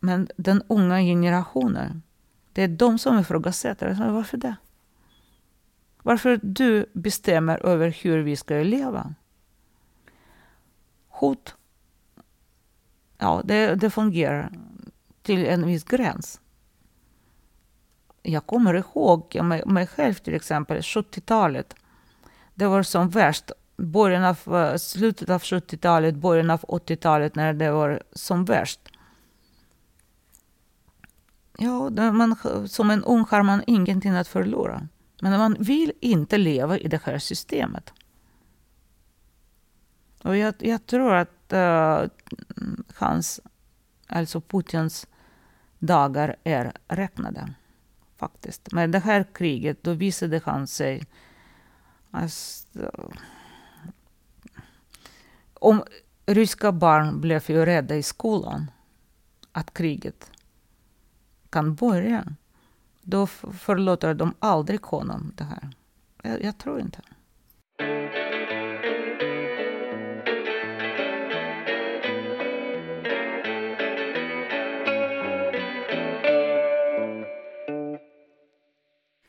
Speaker 2: Men den unga generationen, det är de som ifrågasätter. Varför det? Varför du bestämmer över hur vi ska leva? Hot, ja, det, det fungerar till en viss gräns. Jag kommer ihåg mig, mig själv till exempel, 70-talet. Det var som värst. Början av, eh, slutet av 70-talet, början av 80-talet när det var som värst. Ja, man, som en ung har man ingenting att förlora. Men man vill inte leva i det här systemet. Och jag, jag tror att uh, hans, alltså Putins dagar är räknade. Faktiskt. Men det här kriget, då visade han sig... Alltså, om ryska barn blev ju rädda i skolan att kriget kan börja, då förlåter de aldrig honom det här. Jag, jag tror inte.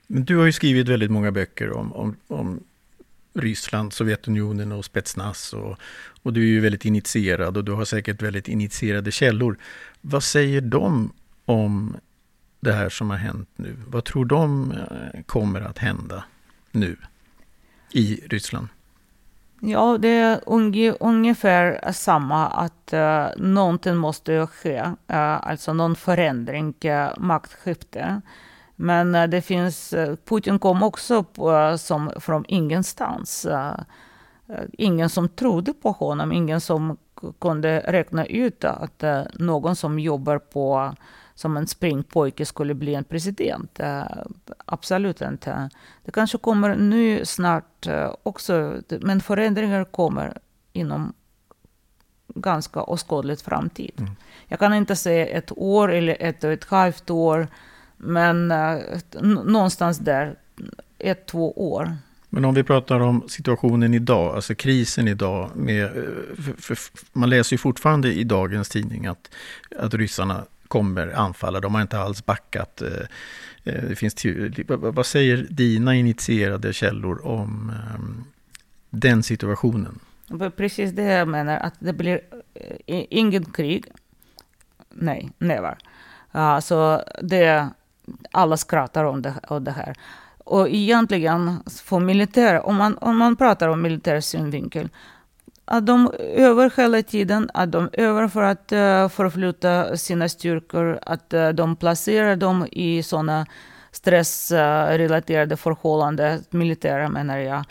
Speaker 1: Men du har ju skrivit väldigt många böcker om, om, om Ryssland, Sovjetunionen och Spetsnaz. Och, och du är ju väldigt initierad och du har säkert väldigt initierade källor. Vad säger de om det här som har hänt nu? Vad tror de eh, kommer att hända nu i Ryssland?
Speaker 2: Ja, det är ungefär samma att uh, någonting måste ske, uh, alltså någon förändring, uh, maktskifte. Men uh, det finns, uh, Putin kom också på, som från ingenstans. ingen som trodde på honom, ingen som kunde räkna ut att någon som jobbar på som en springpojke skulle bli en president. Absolut inte. Det kanske kommer nu snart också, men förändringar kommer inom ganska åskådligt framtid. Mm. Jag kan inte säga ett år eller ett och ett halvt år, men uh, någonstans där, ett, två år.
Speaker 1: Men om vi pratar om situationen idag, alltså krisen idag. Med, för, för, man läser ju fortfarande i dagens tidning att, att ryssarna kommer anfalla. De har inte alls backat. Eh, eh, det finns vad säger dina initierade källor om den situationen?
Speaker 2: Precis det jag menar, att det blir eh, ingen krig. Nej, never. Alltså, det, alla skrattar om det, om det här. Och egentligen, för militär, om man, om man pratar om militär synvinkel, att de övar hela tiden, att de övar för att uh, förflytta sina styrkor, att uh, de placerar dem i sådana stressrelaterade uh, förhållanden, militära menar jag.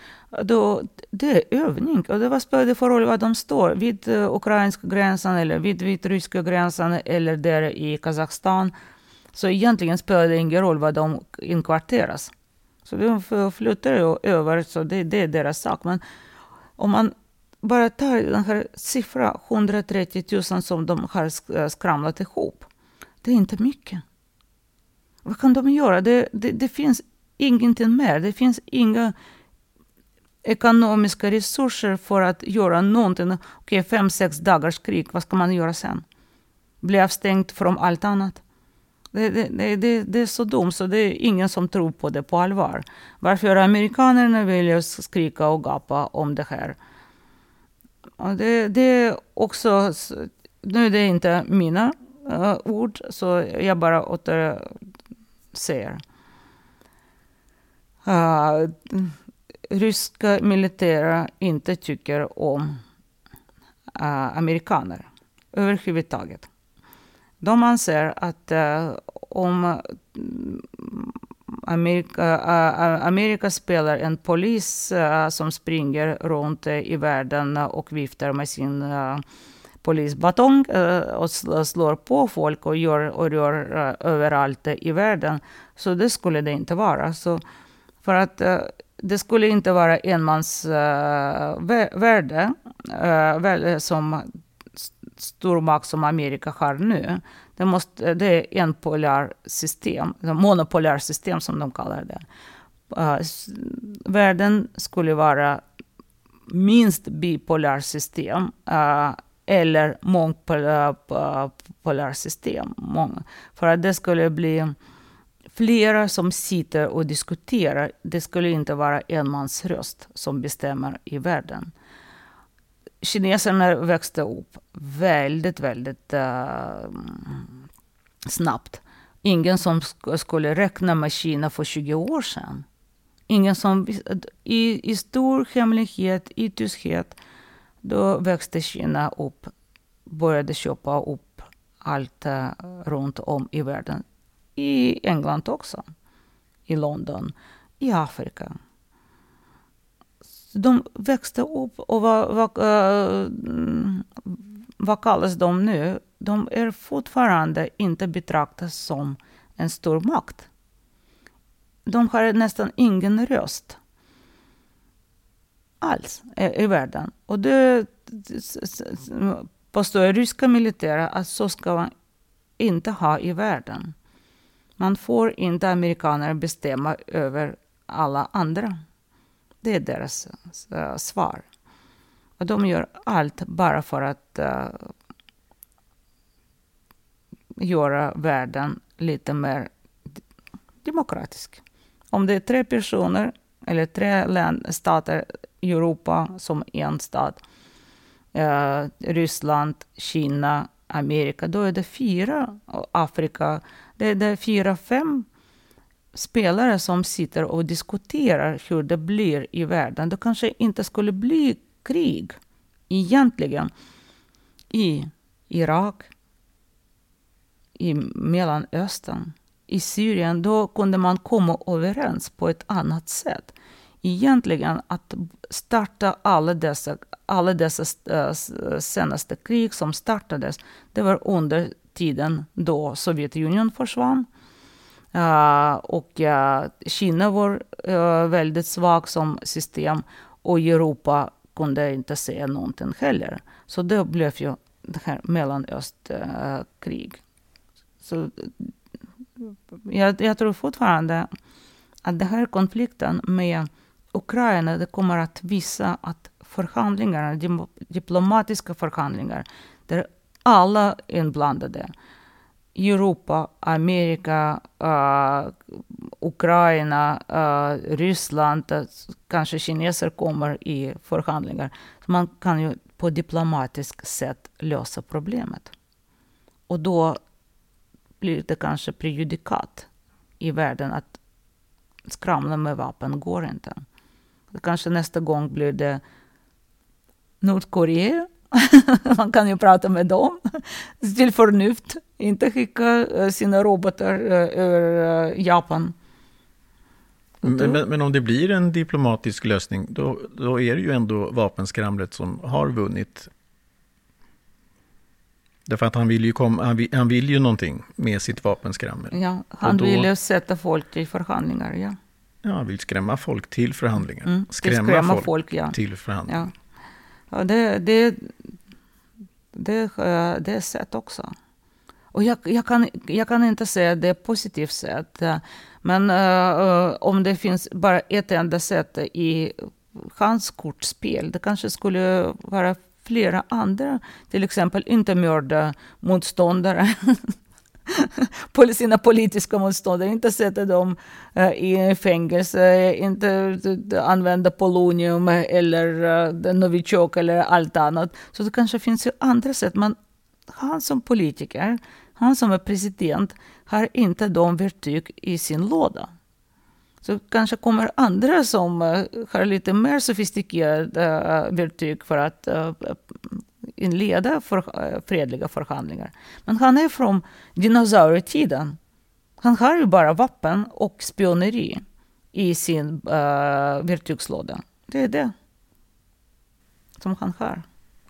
Speaker 2: Då, det är övning. Och det vad spelar det för roll var de står? Vid eh, uh, ukrainska gränsen eller vid vitryska gränsen eller där i Kazakstan. Så egentligen spelar det ingen roll var de inkvarteras. Så de flyttar över, så det, det är deras sak. Men om man bara tar den här siffran 130 000 som de har eh, skramlat ihop. Det är inte mycket. Vad kan de göra? Det, det, det finns ingenting mer. Det finns inga ekonomiska resurser för att göra någonting. Okej, okay, fem, sex dagars krig, vad ska man göra sen? Bli avstängd från allt annat? Det, det, det, det, är så dumt, så det är ingen som tror på det på allvar. Varför amerikanerna vill skrika och gapa om det här? Och det, det är också, nu är det inte mina uh, ord, så jag bara återser. Uh, ryska militärer inte tycker om uh, amerikaner. överhuvudtaget. De anser att uh, om mm, Amerika, uh, Amerika spelar en polis uh, som springer runt i världen och viftar med sin polisbatong och slår på folk och gör, och gör överallt i världen. Så det skulle det inte vara. Så för att det skulle inte vara enmansvärde som stormakt som Amerika har nu. Det, måste, det är en polär system, monopolär system som de kallar det. Uh, världen skulle vara minst bipolär system uh, eller mångpolär eh, system. Mång. För att det skulle bli flera som sitter och diskuterar. Det skulle inte vara en mans röst som bestämmer i världen. Kineserna växte upp väldigt, väldigt uh, snabbt. Ingen som sk skulle räkna med Kina för 20 år sedan. Ingen som i, i stor hemlighet, i tysthet, då växte Kina upp, började köpa upp allt uh, runt om i världen i England också, i London, i Afrika. De växte upp och vad, vad, uh, vad kallas de nu? De är fortfarande inte betraktade som en stor makt. De har nästan ingen röst alls i, världen. Och det påstår ryska militärer, att så ska man inte ha i världen. Man får inte amerikaner bestämma över alla andra. Det är deras uh, svar. Och de gör allt bara för att uh, göra världen lite mer demokratisk. Om det är tre personer eller tre land, stater i Europa som en stat, uh, Ryssland, Kina, Amerika, då är det fyra, Afrika, det är det fyra, fem spelare som sitter och diskuterar hur det blir i världen. Det kanske inte skulle bli krig egentligen i Irak, i Mellanöstern, i Syrien. Då kunde man komma överens på ett annat sätt. Egentligen att starta alla dessa, alla dessa eh, senaste krig som startades, det var under tiden då Sovjetunionen försvann. Uh, och uh, Kina var uh, väldigt svag som system och Europa kunde inte säga någonting heller. Så det blev ju det här Mellanöstkrig. Så jag, jag, tror fortfarande att den här konflikten med Ukraina det kommer att visa att förhandlingarna, diplomatiska förhandlingar, där alla är inblandade. Europa, Amerika, uh, Ukraina, uh, Ryssland, uh, kanske kineser kommer i förhandlingar. Så man kan ju på diplomatiskt sätt lösa problemet. Och då blir det kanske prejudikat i världen att skramla med vapen går inte. Kanske nästa gång blir det Nordkorea Man kan ju prata med dem till förnuft. Inte skicka eh, sina robotar eh, över eh, Japan.
Speaker 1: Men, men, men, om det blir en diplomatisk lösning, då, då är det ju ändå vapenskramlet som har vunnit. Därför att han vill ju, kom, han vill, han vill ju någonting med sitt vapenskrammel.
Speaker 2: Ja, han då, vill ju sätta folk till förhandlingar, ja.
Speaker 1: Ja, han vill skrämma folk till förhandlingar. Mm, skrämma, skrämma, folk, folk ja. till förhandlingar. Ja.
Speaker 2: Ja, det, det, det, det sett sätt också. Och jag, jag, kan, jag kan inte säga att det är positivt sätt. Eh, men uh, om det finns bara ett enda sätt i hans kortspel, det kanske skulle vara flera andra. Till exempel inte mörda motståndare. sina politiska motståndare, inte sätta dem eh, i fängelse, inte eh, använda polonium eller eh, Novichok eller allt annat. Så det kanske finns ju andra sätt. Men han som politiker, han som är president, har inte de verktyg i sin låda. Så kanske kommer andra som har lite mer sofistikerade verktyg för att inleda för, eh, fredliga förhandlingar. Men han är från dinosaurietiden. Han har ju bara vapen och spioneri i sin uh, verktygslåda. Det är det som han har.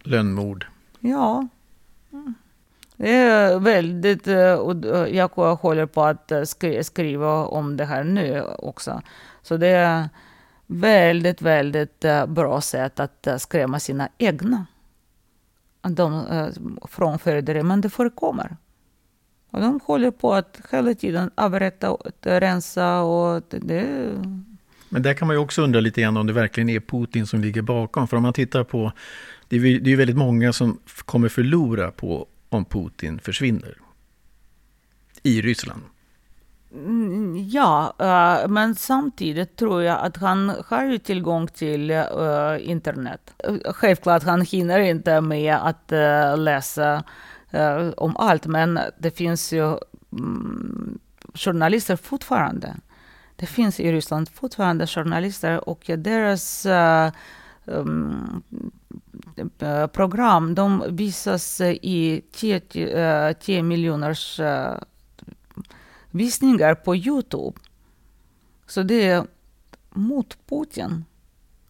Speaker 1: Lönnmord.
Speaker 2: Ja. Det är väldigt, och jag håller på att skriva om det här nu också. Så det är väldigt, väldigt bra sätt att skrämma sina egna. De, eh, från förrädare, men det förekommer. Och de håller på att hela tiden avrätta och rensa och det...
Speaker 1: Men där kan man ju också undra lite grann om det verkligen är Putin som ligger bakom. För om man tittar på, det är ju väldigt många som kommer förlora på om Putin försvinner. I Ryssland.
Speaker 2: Mm, ja, eh, men samtidigt tror jag att han har ju tillgång till eh, internet. Eh, självklart, han hinner inte med att läsa om allt, men det finns ju mm, journalister fortfarande. Det finns i Ryssland fortfarande journalister och deras mm, program de visas i 10, 10 miljoners visningar på Youtube. Så det är mot Putin,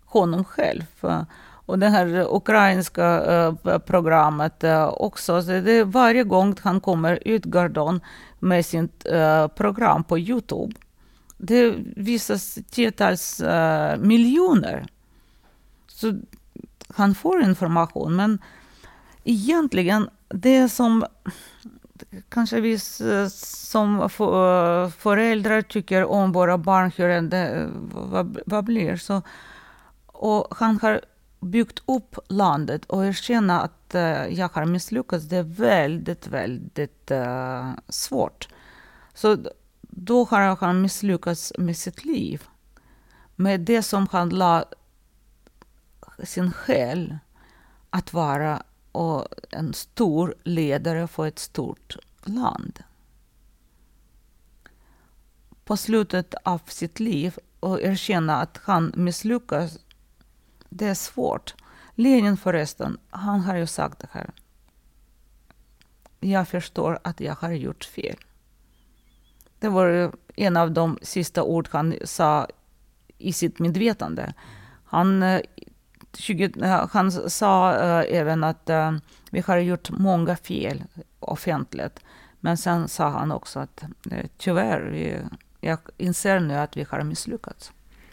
Speaker 2: honom själv. Och det här ukrainska eh, programmet eh, också. Så det är varje gång han kommer ut, Gardon, med sitt eh, program på Youtube. Det visas tiotals miljoner. Så han får information, men egentligen det som kanske vi som föräldrar tycker om våra barn, hur det, vad, vad blir. Så, och han har byggt upp landet och erkänna att eh, jag har misslyckats, det är väldigt, väldigt eh, svårt. Så då har han misslyckats med sitt liv. Med det som han la sin själ att vara och en stor ledare för ett stort land. På slutet av sitt liv och erkänna att han misslyckas, det är svårt. Lenin förresten, han har ju sagt det här. Jag förstår att jag har gjort fel. Det var en av de sista ord han sa i sitt medvetande. Han eh, 20, eh, han sa eh, även att vi har gjort många fel offentligt. Men sen sa han också att eh, tyvärr, vi, jag inser nu att vi har misslyckats.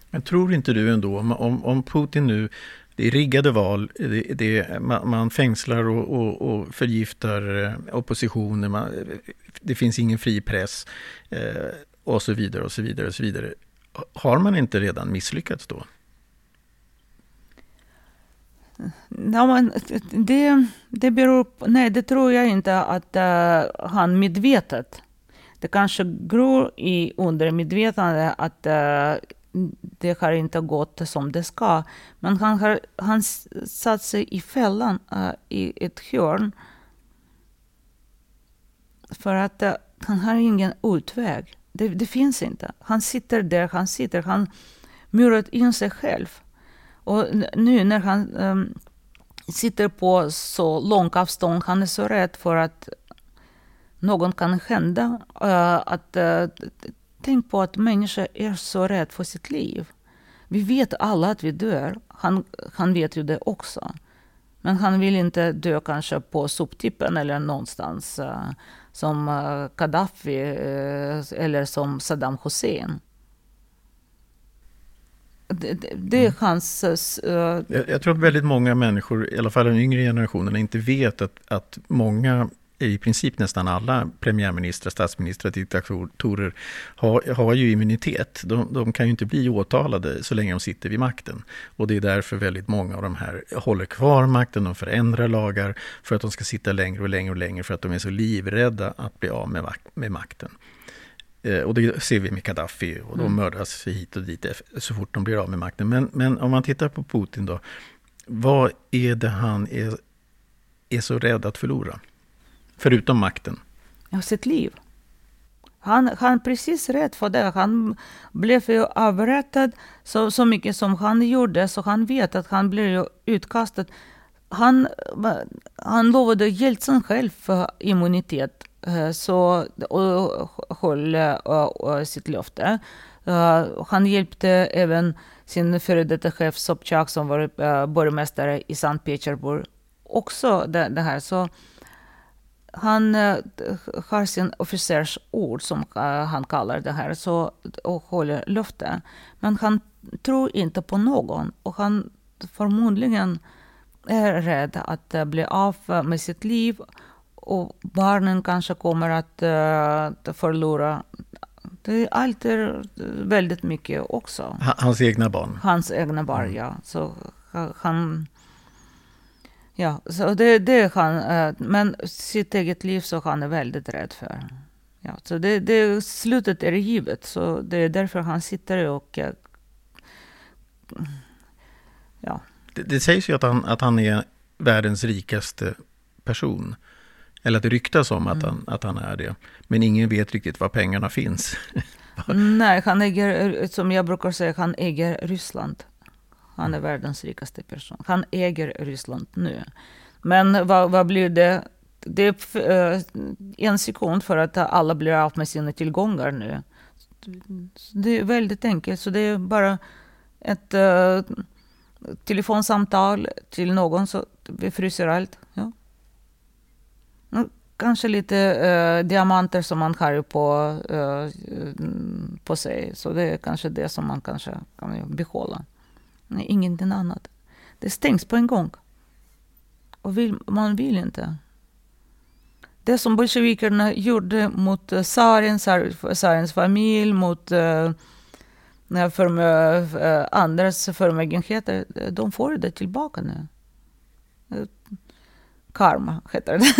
Speaker 1: Men tror inte du ändå, om, om Putin nu, det är riggade val, det, det, man, man fängslar och, och, och förgiftar eh, oppositionen, man, det finns ingen fri press eh, och så vidare och så vidare och så vidare. Har man inte redan misslyckats då?
Speaker 2: Ja, men eh, eh, det, det beror på, nej, det tror jag inte att uh, han medvetet. Det kanske gror i undermedvetande att uh, det har inte gått som det ska. Men han har han satt sig i fällan, uh, i ett hörn. För att han har ingen utväg. Det, det, finns inte. Han sitter där han sitter. Han murat in sig själv. Och nu när han um, sitter på så långt avstånd, han är så rädd för att något kan hända. Eh, att, eh, tänk på att människor är så rädda för sitt liv. Vi vet alla att vi dör. Han, han vet ju det också. Men han vill inte dö kanske på soptippen eller någonstans eh, som Gaddafi eller som Saddam Hussein det, det, är mm. hans... Uh,
Speaker 1: jag, jag, tror att väldigt många människor, i alla fall den yngre generationen, inte vet att, att många i princip nästan alla premiärministrar, statsministrar, diktatorer har, har ju immunitet. De, de, kan ju inte bli åtalade så länge de sitter vid makten. Och det är därför väldigt många av de här håller kvar makten, de förändrar lagar för att de ska sitta längre och längre och längre för att de är så livrädda att bli av med, med makten. Eh, och det ser vi med Gaddafi och de mm. mördas hit och dit så fort de blir av med makten. Men, men om man tittar på Putin då. Vad är det han är, är så rädd att förlora? Förutom makten.
Speaker 2: Ja, sitt liv. Han, han är precis rädd för det. Han blev ju avrättad så, så mycket som han gjorde, så han vet att han blir utkastad. han, han lovade Jeltsin själv för immunitet Eh, så, och höll eh, eh, sitt löfte. Han hjälpte även sin före detta chef Sobchak som var borgmästare i Sankt Petersburg också det, det här. Så han har sin officersord som han kallar det här så, och håller löfte. Men han tror inte på någon och han förmodligen är rädd att bli av med sitt liv och barnen kanske kommer att uh, förlora. Det, är väldigt mycket också.
Speaker 1: Hans egna barn?
Speaker 2: Hans egna barn, mm. ja. Så han... Ja, så det, det han... Uh, men sitt eget liv så han är väldigt rädd för. Ja, så det, det, slutet är givet, så det är därför han sitter och...
Speaker 1: Ja. Det, det sägs ju att han, att han är världens rikaste person. Eller att det ryktas om att, mm. han, att han är det. Men ingen vet riktigt var pengarna finns.
Speaker 2: Nej, han äger, som jag brukar säga, han äger Ryssland. Han är världens rikaste person. Han äger Ryssland nu. Men vad, vad blir det? Det är uh, en sekund för att alla blir av med sina tillgångar nu. Det är väldigt enkelt. Så det är bara ett uh, telefonsamtal till någon så vi fryser allt. Kanske lite eh, diamanter som man har på, eh, på sig. Så det är kanske det som man kanske kan behålla. Nej, ingenting annat. Det stängs på en gång. Och vill, man vill inte. Det som bolsjevikerna gjorde mot eh, tsaren, tsarens familj, mot eh, eh för, eh, andras förmögenheter, de får det tillbaka nu. Karma heter det.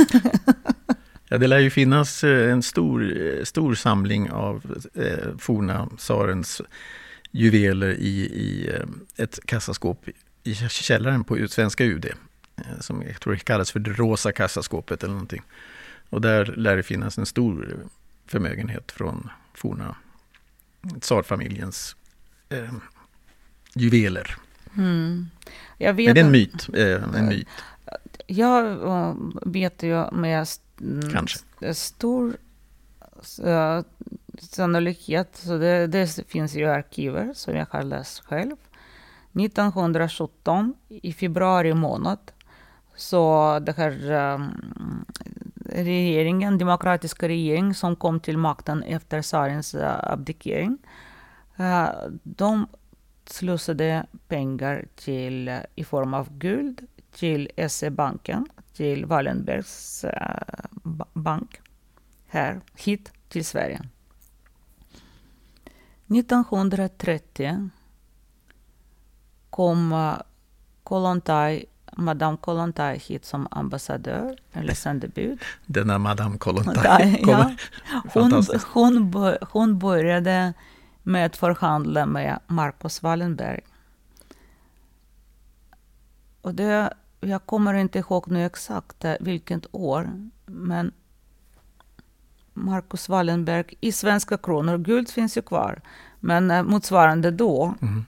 Speaker 1: ja, det lär ju finnas eh, en stor, eh, stor samling av eh, forna tsarens juveler i, i eh, ett kassaskåp i källaren på svenska UD. Som jag tror det kallas för det rosa kassaskåpet eller någonting. Och där lär det finnas en stor förmögenhet från forna tsarfamiljens eh, juveler. Mm. Men det är en myt. Eh, en myt.
Speaker 2: Jag uh, vet ju med Kanske. stor uh, sannolikhet, så det, det, finns ju arkiver som jag har läst själv. 1917 i februari månad så det här um, regeringen, demokratiska regering som kom till makten efter tsarens uh, abdikering. Uh, de slussade pengar till, i form av guld till SE-banken, till Wallenbergs uh, bank, här, hit till Sverige. 1930 kom Kollontaj, Madame Kollontaj hit som ambassadör eller sändebud.
Speaker 1: Denna Madame Kollontaj.
Speaker 2: ja. hon, hon, hon började med att förhandla med Marcus Wallenberg. Och det, jag kommer inte ihåg nu exakt vilket år, men Marcus Wallenberg i svenska kronor, guld finns ju kvar, men eh, motsvarande då mm.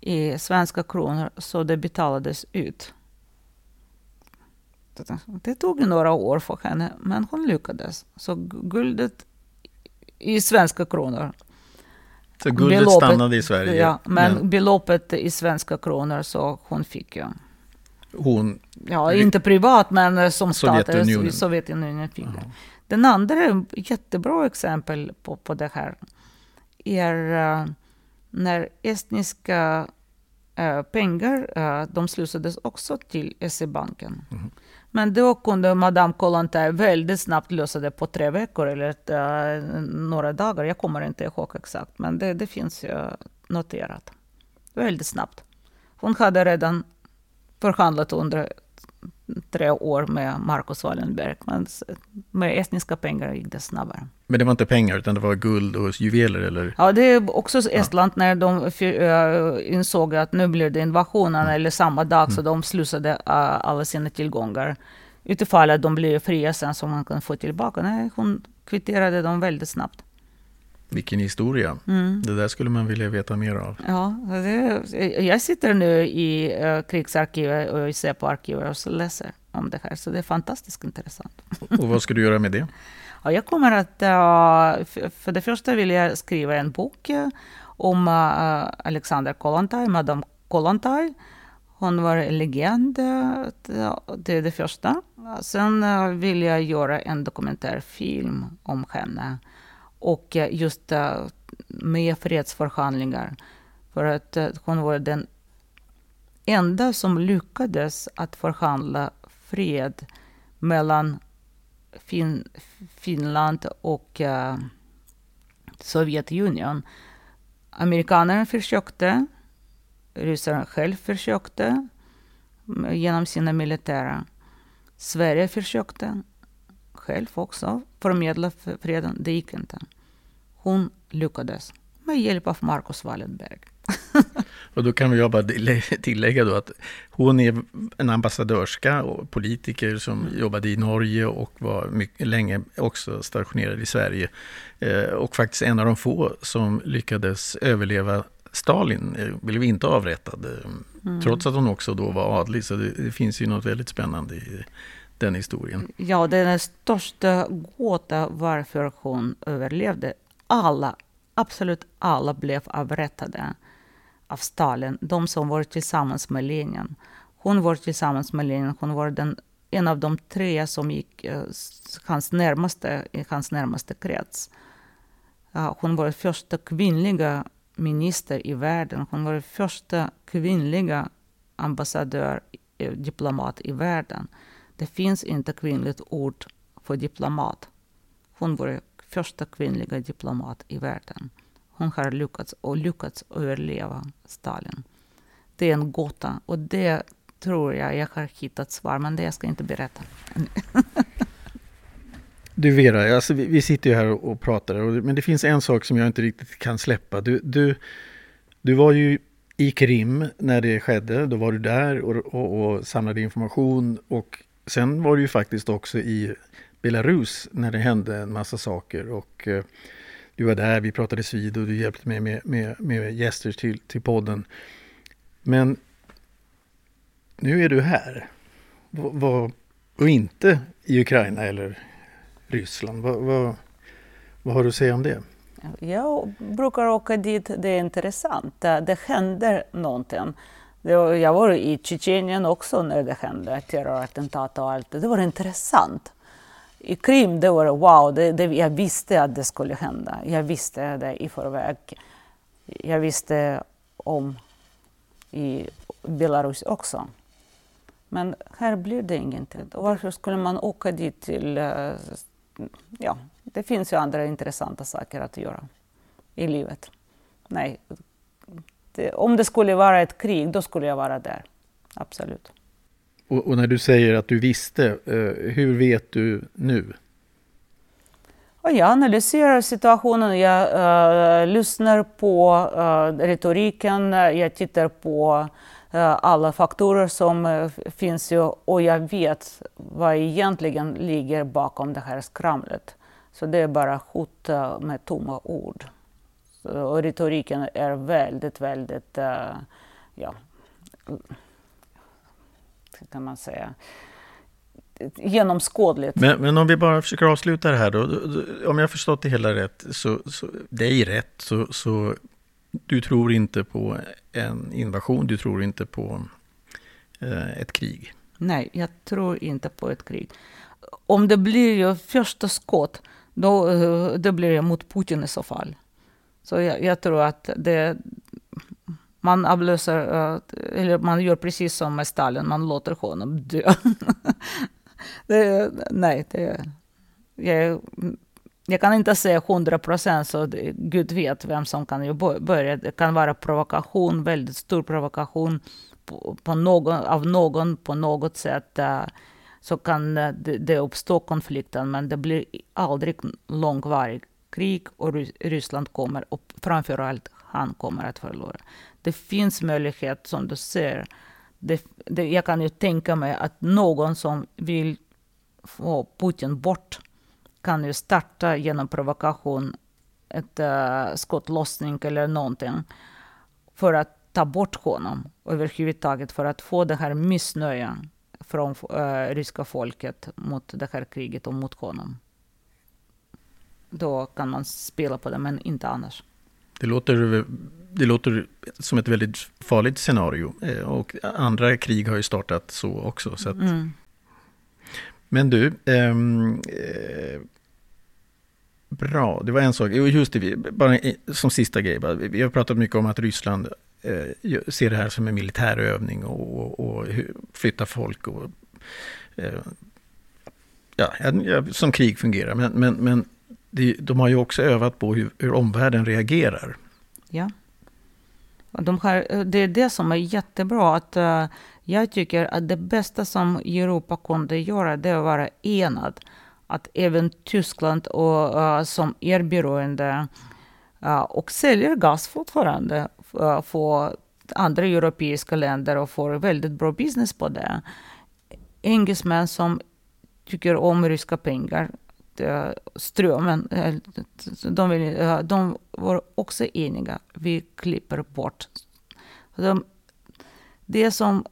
Speaker 2: i svenska kronor, så det betalades ut. Det tog några år för henne, men hon lyckades. Så guldet i svenska kronor
Speaker 1: så guldet beloppet, stannade i Sverige?
Speaker 2: Ja, men, men beloppet i svenska kronor så hon fick ju.
Speaker 1: Hon?
Speaker 2: Ja, inte privat men som stat. Sovjetunionen, Sovjetunionen fick det. Den andra jättebra exempel på, på det här är uh, när estniska uh, pengar uh, de slussades också till SE-banken. Mm. Men då kunde Madame Kollontaj väldigt snabbt lösa det på tre veckor eller uh, några dagar. Jag kommer inte ihåg exakt, men det, det finns ju noterat. Väldigt snabbt. Hon hade redan förhandlat under tre år med Marcus Wallenberg. Men med estniska pengar gick det snabbare.
Speaker 1: Men det var inte pengar, utan det var guld och juveler? Eller?
Speaker 2: Ja, det är också Estland ja. när de insåg att nu blir det invasionen, mm. eller samma dag, mm. så de slussade alla sina tillgångar. Utifall att de blir fria sen, så man kan få tillbaka. Nej, hon kvitterade dem väldigt snabbt.
Speaker 1: Vilken historia.
Speaker 2: Mm.
Speaker 1: Det där skulle man vilja veta mer av.
Speaker 2: Ja, det, jag sitter nu i uh, krigsarkivet och i Säpo-arkivet och läser om det här, så det är fantastiskt intressant.
Speaker 1: Och vad ska du göra med det?
Speaker 2: Ja, jag kommer att, uh, för det första vill jag skriva en bok uh, om Alexander Kollontaj, Madame Kollontaj. Hon var en legend, det är det första. Sen vill jag göra en dokumentärfilm om henne och eh, just eh, med fredsförhandlingar. För att eh, hon var den enda som lyckades att förhandla fred mellan fin Finland och uh, Sovjetunionen. Amerikanerna försökte, ryssarna själv försökte genom sina militära. Sverige försökte själv också förmedla freden. Det gick inte. Hon lyckades med hjälp av Marcus Wallenberg.
Speaker 1: och då kan jag bara tillägga då att hon är en ambassadörska och politiker som mm. jobbade i Norge och var mycket länge också stationerad i Sverige. Eh, och faktiskt en av de få som lyckades överleva Stalin, eh, blev inte avrättad. Mm. Trots att hon också då var adlig. Så det, det finns ju något väldigt spännande i den historien.
Speaker 2: Ja, den största gåta varför hon överlevde. Alla, absolut alla blev avrättade av Stalin, de som var tillsammans med Lenin. Hon var tillsammans med Lenin, hon var den, en av de tre som gick eh, hans närmaste, i hans närmaste krets. Ja, hon var första kvinnliga minister i världen. Hon var första kvinnliga ambassadör, eh, diplomat i världen. Det finns inte kvinnligt ord för diplomat. Hon var första kvinnliga diplomat i världen. Hon har lyckats och lyckats överleva Stalin. Det är en gåta och det tror jag jag har hittat svar, men det jag ska inte berätta.
Speaker 1: du Vera, alltså vi, vi, sitter ju här och, och pratar, och, men det finns en sak som jag inte riktigt kan släppa. Du, du, du var ju i Krim när det skedde, då var du där och, och, och samlade information och sen var du ju faktiskt också i Belarus när det hände en massa saker. Och eh, du var där, vi pratade vid och du hjälpte mig med, med, med gäster till, till podden. Men nu är du här. Vad, och inte i Ukraina eller Ryssland. Vad, vad har du att säga om det?
Speaker 2: Jag brukar åka dit, det är intressant. Eh, det händer någonting. Jag var i Tjetjenien också när det hände terrorattentat och allt. Det var intressant. I Krim det var wow, det, det, jag visste att det skulle hända. Jag visste det i förväg. Jag visste om i Belarus också. Men här blir det ingenting. Varför skulle man åka dit till... Eh, ja, det finns ju andra intressanta saker att göra i livet. Nej, det, om det skulle vara ett krig, då skulle jag vara där. Absolut.
Speaker 1: Och, och när du säger att du visste, eh, hur vet du nu?
Speaker 2: Och jag analyserar situationen, jag uh, lyssnar på uh, retoriken, eh, jag tittar på uh, alla faktorer som finns ju, och jag vet vad egentligen ligger bakom det här skramlet. Så det är bara hot med tomma ord. Och retoriken är väldigt, väldigt, ja, kan man säga, genomskådligt.
Speaker 1: Men, men, om vi bara försöker avsluta det här då. Om jag förstått det hela rätt, så, så dig rätt, så, så du tror inte på en invasion, du tror inte på eh, ett krig?
Speaker 2: Nej, jag tror inte på ett krig. Om det blir första skott, då, eh, då blir det mot Putin i så fall. Så jag, jag tror att det, man avlöser, eh, eller man gör precis som med Stalin, man låter honom dö. det, nej, det, jag, jag kan inte säga hundra procent, så det, Gud vet vem som kan börja. Det kan vara provokation, väldigt stor provokation på, på någon, av någon på något sätt. Eh, så kan eh, det, det uppstå konflikten, men det blir aldrig långvarigt krig och Ryssland kommer, och framförallt han kommer att förlora. Det finns möjlighet, som du ser. Det, det, jag kan ju tänka mig att någon som vill få Putin bort kan ju starta genom provokation ett uh, skottlossning eller någonting för att ta bort honom överhuvudtaget för att få det här missnöjet från uh, ryska folket mot det här kriget och mot honom. Då kan man spela på det, men inte annars.
Speaker 1: Det låter, det låter som ett väldigt farligt scenario. Eh, och andra krig har ju startat så också. Så att... mm. Men du, ehm, eh, bra, det var en sak. Just det, bara som sista grej. Vi har pratat mycket om att Ryssland eh, ser det här som en militär övning och, och, och flytta folk. Och, eh, ja, som krig fungerar. Men, men, men de har ju också övat på hur, hur omvärlden reagerar.
Speaker 2: Ja. De här, eh, det är det som är jättebra. Att, uh, jag tycker att det bästa som Europa kunde göra det är att vara enad. Att även Tyskland, och, uh, som är beroende uh, och säljer gas fortfarande, uh, får andra europeiska länder och får väldigt bra business på det. Engelsmän som tycker om ryska pengar Eh, strömmen, eh, de, vill, eh, de var också eniga. Vi klipper bort. De, det som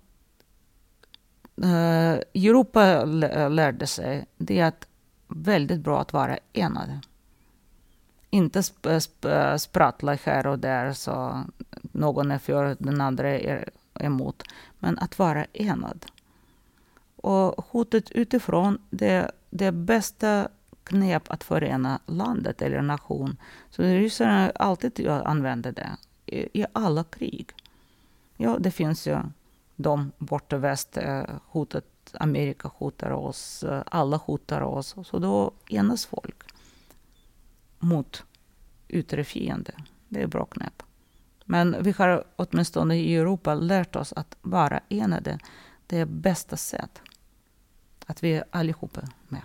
Speaker 2: Europa lärde sig, det är att väldigt bra att vara enade. Inte sp sp sprattla här och där så någon är för, den andra är emot. Men att vara enad. Och hotet utifrån, det, det bästa knep att förena landet eller nation. Så ryssarna alltid använder det i, i alla krig. Ja, det finns ju de borta väst, eh, hotet, Amerika hotar oss, eh, alla hotar oss. Så då enas folk mot yttre fiende. Det är bra knep. Men vi har åtminstone i Europa lärt oss att vara enade. Det är bästa sätt. Att vi allihopa är med.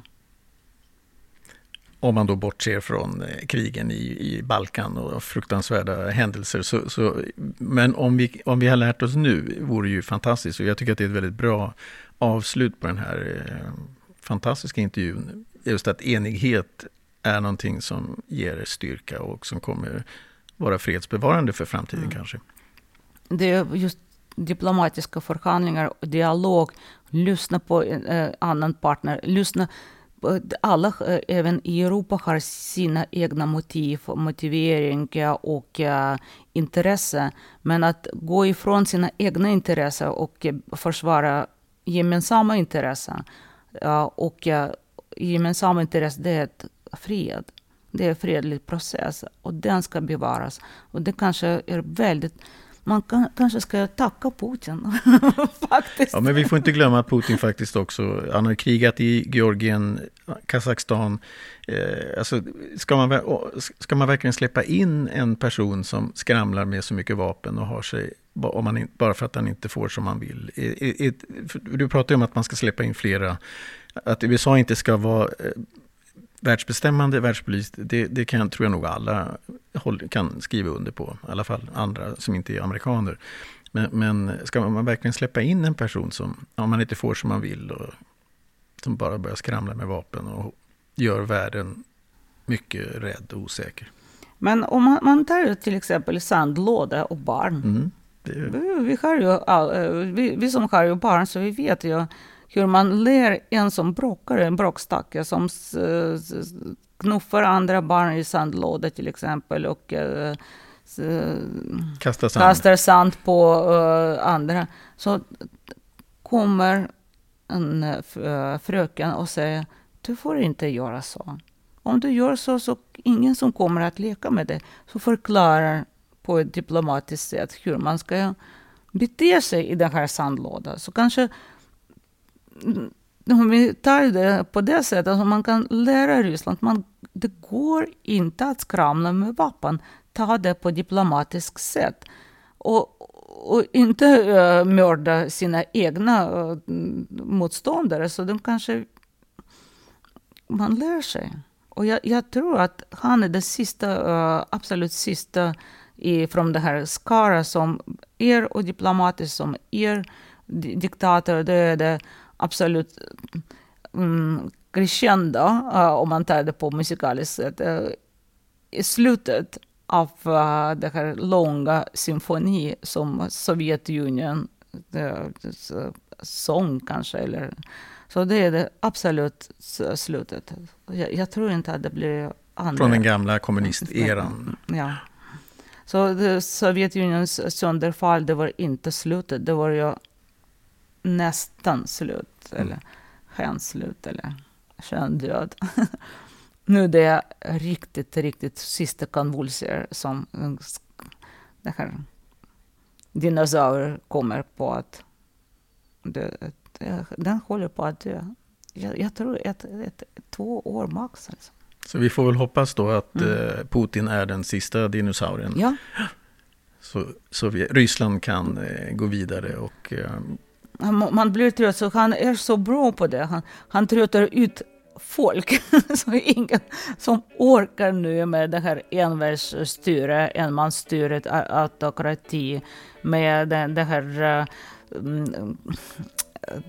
Speaker 1: Om man då bortser från eh, krigen i, i Balkan och fruktansvärda händelser. Så, så, men om vi, om vi har lärt oss nu vore ju fantastiskt. Och jag tycker att det är ett väldigt bra avslut på den här eh, fantastiska intervjun. Just att enighet är någonting som ger styrka och som kommer vara fredsbevarande för framtiden mm. kanske.
Speaker 2: Det är just diplomatiska förhandlingar, dialog, lyssna på en eh, annan partner, lyssna alla, eh, även i Europa, har sina egna motiv, motivering eh, och uh, intresse. Men att gå ifrån sina egna intressen och försvara gemensamma intressen. Uh, och uh, gemensamma intressen, det är ett fred. Det är en fredlig process och den ska bevaras. Och det kanske är väldigt man kan, kanske ska tacka Putin. faktiskt.
Speaker 1: Ja, men vi får inte glömma att Putin faktiskt också, han har krigat i Georgien, Kazakstan. Eh, alltså, ska, man, ska man verkligen släppa in en person som skramlar med så mycket vapen och har sig, om man, bara för att han inte får som han vill? Du pratar ju om att man ska släppa in flera, att USA inte ska vara eh, världsbestämmande, världspolitiskt, det, det kan, tror jag nog alla kan skriva under på. I alla fall andra som inte är amerikaner. Men, men ska man verkligen släppa in en person som, om man inte får som man vill, och som bara börjar skramla med vapen och gör världen mycket rädd och osäker.
Speaker 2: Men om man, man tar till exempel sandlåda och barn. Mm, det... vi, vi, har ju, vi, vi som har ju barn, så vi vet ju hur man lär en som bråkar, en bråkstacke som knuffar andra barn i sandlådor till exempel och uh,
Speaker 1: kastar, sand.
Speaker 2: kastar sand på uh, andra. Så kommer en uh, fröken och säger du får inte göra så. Om du gör så, så ingen som kommer att leka med dig. Så förklarar på ett diplomatiskt sätt hur man ska bete sig i den här sandlådan. Så kanske om vi tar det på det sättet, alltså man kan lära Ryssland man, det går inte att skramla med vapen. Ta det på diplomatiskt sätt. Och, och inte uh, mörda sina egna uh, motståndare. Så de kanske... Man lär sig. Och jag, jag tror att han är den sista, uh, absolut sista i, från det här skara som är och diplomatiskt som är diktator. Det är det absolut mm, crescendo, uh, om man tar det på musikaliskt sätt. Uh, i slutet av uh, det här långa symfoni som Sovjetunionen sång kanske. Eller, så det är det absolut slutet. Jag, jag tror inte att det blir
Speaker 1: andra. Från den gamla kommunisteran.
Speaker 2: Ja. Så Sovjetunionens sönderfall, det var inte slutet. Det var ju nästan slut. Mm. Eller skänslut eller sköndöd. nu det är riktigt, riktigt sista konvulser som det här dinosaurier kommer på att dö. Den håller på att dö. Jag, jag tror ett, ett, två år max. Alltså.
Speaker 1: Så vi får väl hoppas då att mm. Eh, Putin är den sista dinosaurien.
Speaker 2: Ja.
Speaker 1: Så, så vi, Ryssland kan eh, gå vidare och
Speaker 2: han, man blir trött, så han är så bra på det. Han, han tröttar ut folk. så ingen som orkar nu med det här envärldsstyre, enmansstyret, autokrati, med det, det här eh, mm, mm,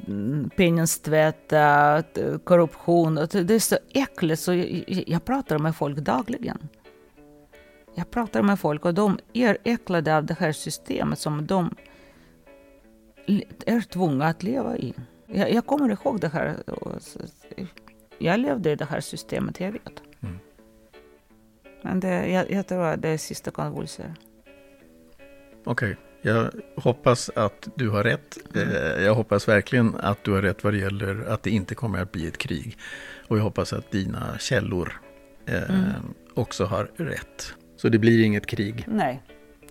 Speaker 2: uh, penningstvätt, eh, korruption. Det är så äckligt så jag, pratar med folk dagligen. Jag pratar med folk och de är äcklade av det här systemet som de är tvungna att leva i. Jag, jag kommer ihåg det här. Jag levde i det här systemet, jag vet. Mm. Men det, jag, jag tror att det är sista konvulser.
Speaker 1: Okej. Okay. Jag hoppas att du har rätt. Mm. Jag hoppas verkligen att du har rätt vad det gäller att det inte kommer att bli ett krig. Och jag hoppas att dina källor eh, mm. också har rätt. Så det blir inget krig?
Speaker 2: Nej,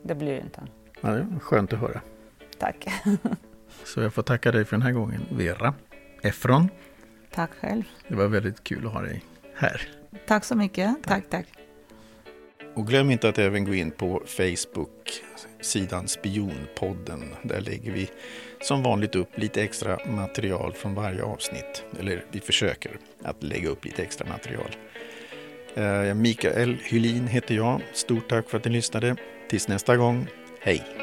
Speaker 2: det blir inte.
Speaker 1: Ja, det skönt att höra.
Speaker 2: Tack.
Speaker 1: Så jag får tacka dig för den här gången, Vera Efron.
Speaker 2: Tack själv.
Speaker 1: Det var väldigt kul att ha dig här.
Speaker 2: Tack så mycket. Tack, tack. tack.
Speaker 1: Och glöm inte att även gå in på Facebook sidan Spionpodden. Där lägger vi som vanligt upp lite extra material från varje avsnitt. Eller vi försöker att lägga upp lite extra material. Eh, Mikael Hylin heter jag. Stort tack för att ni lyssnade. Tills nästa gång, hej!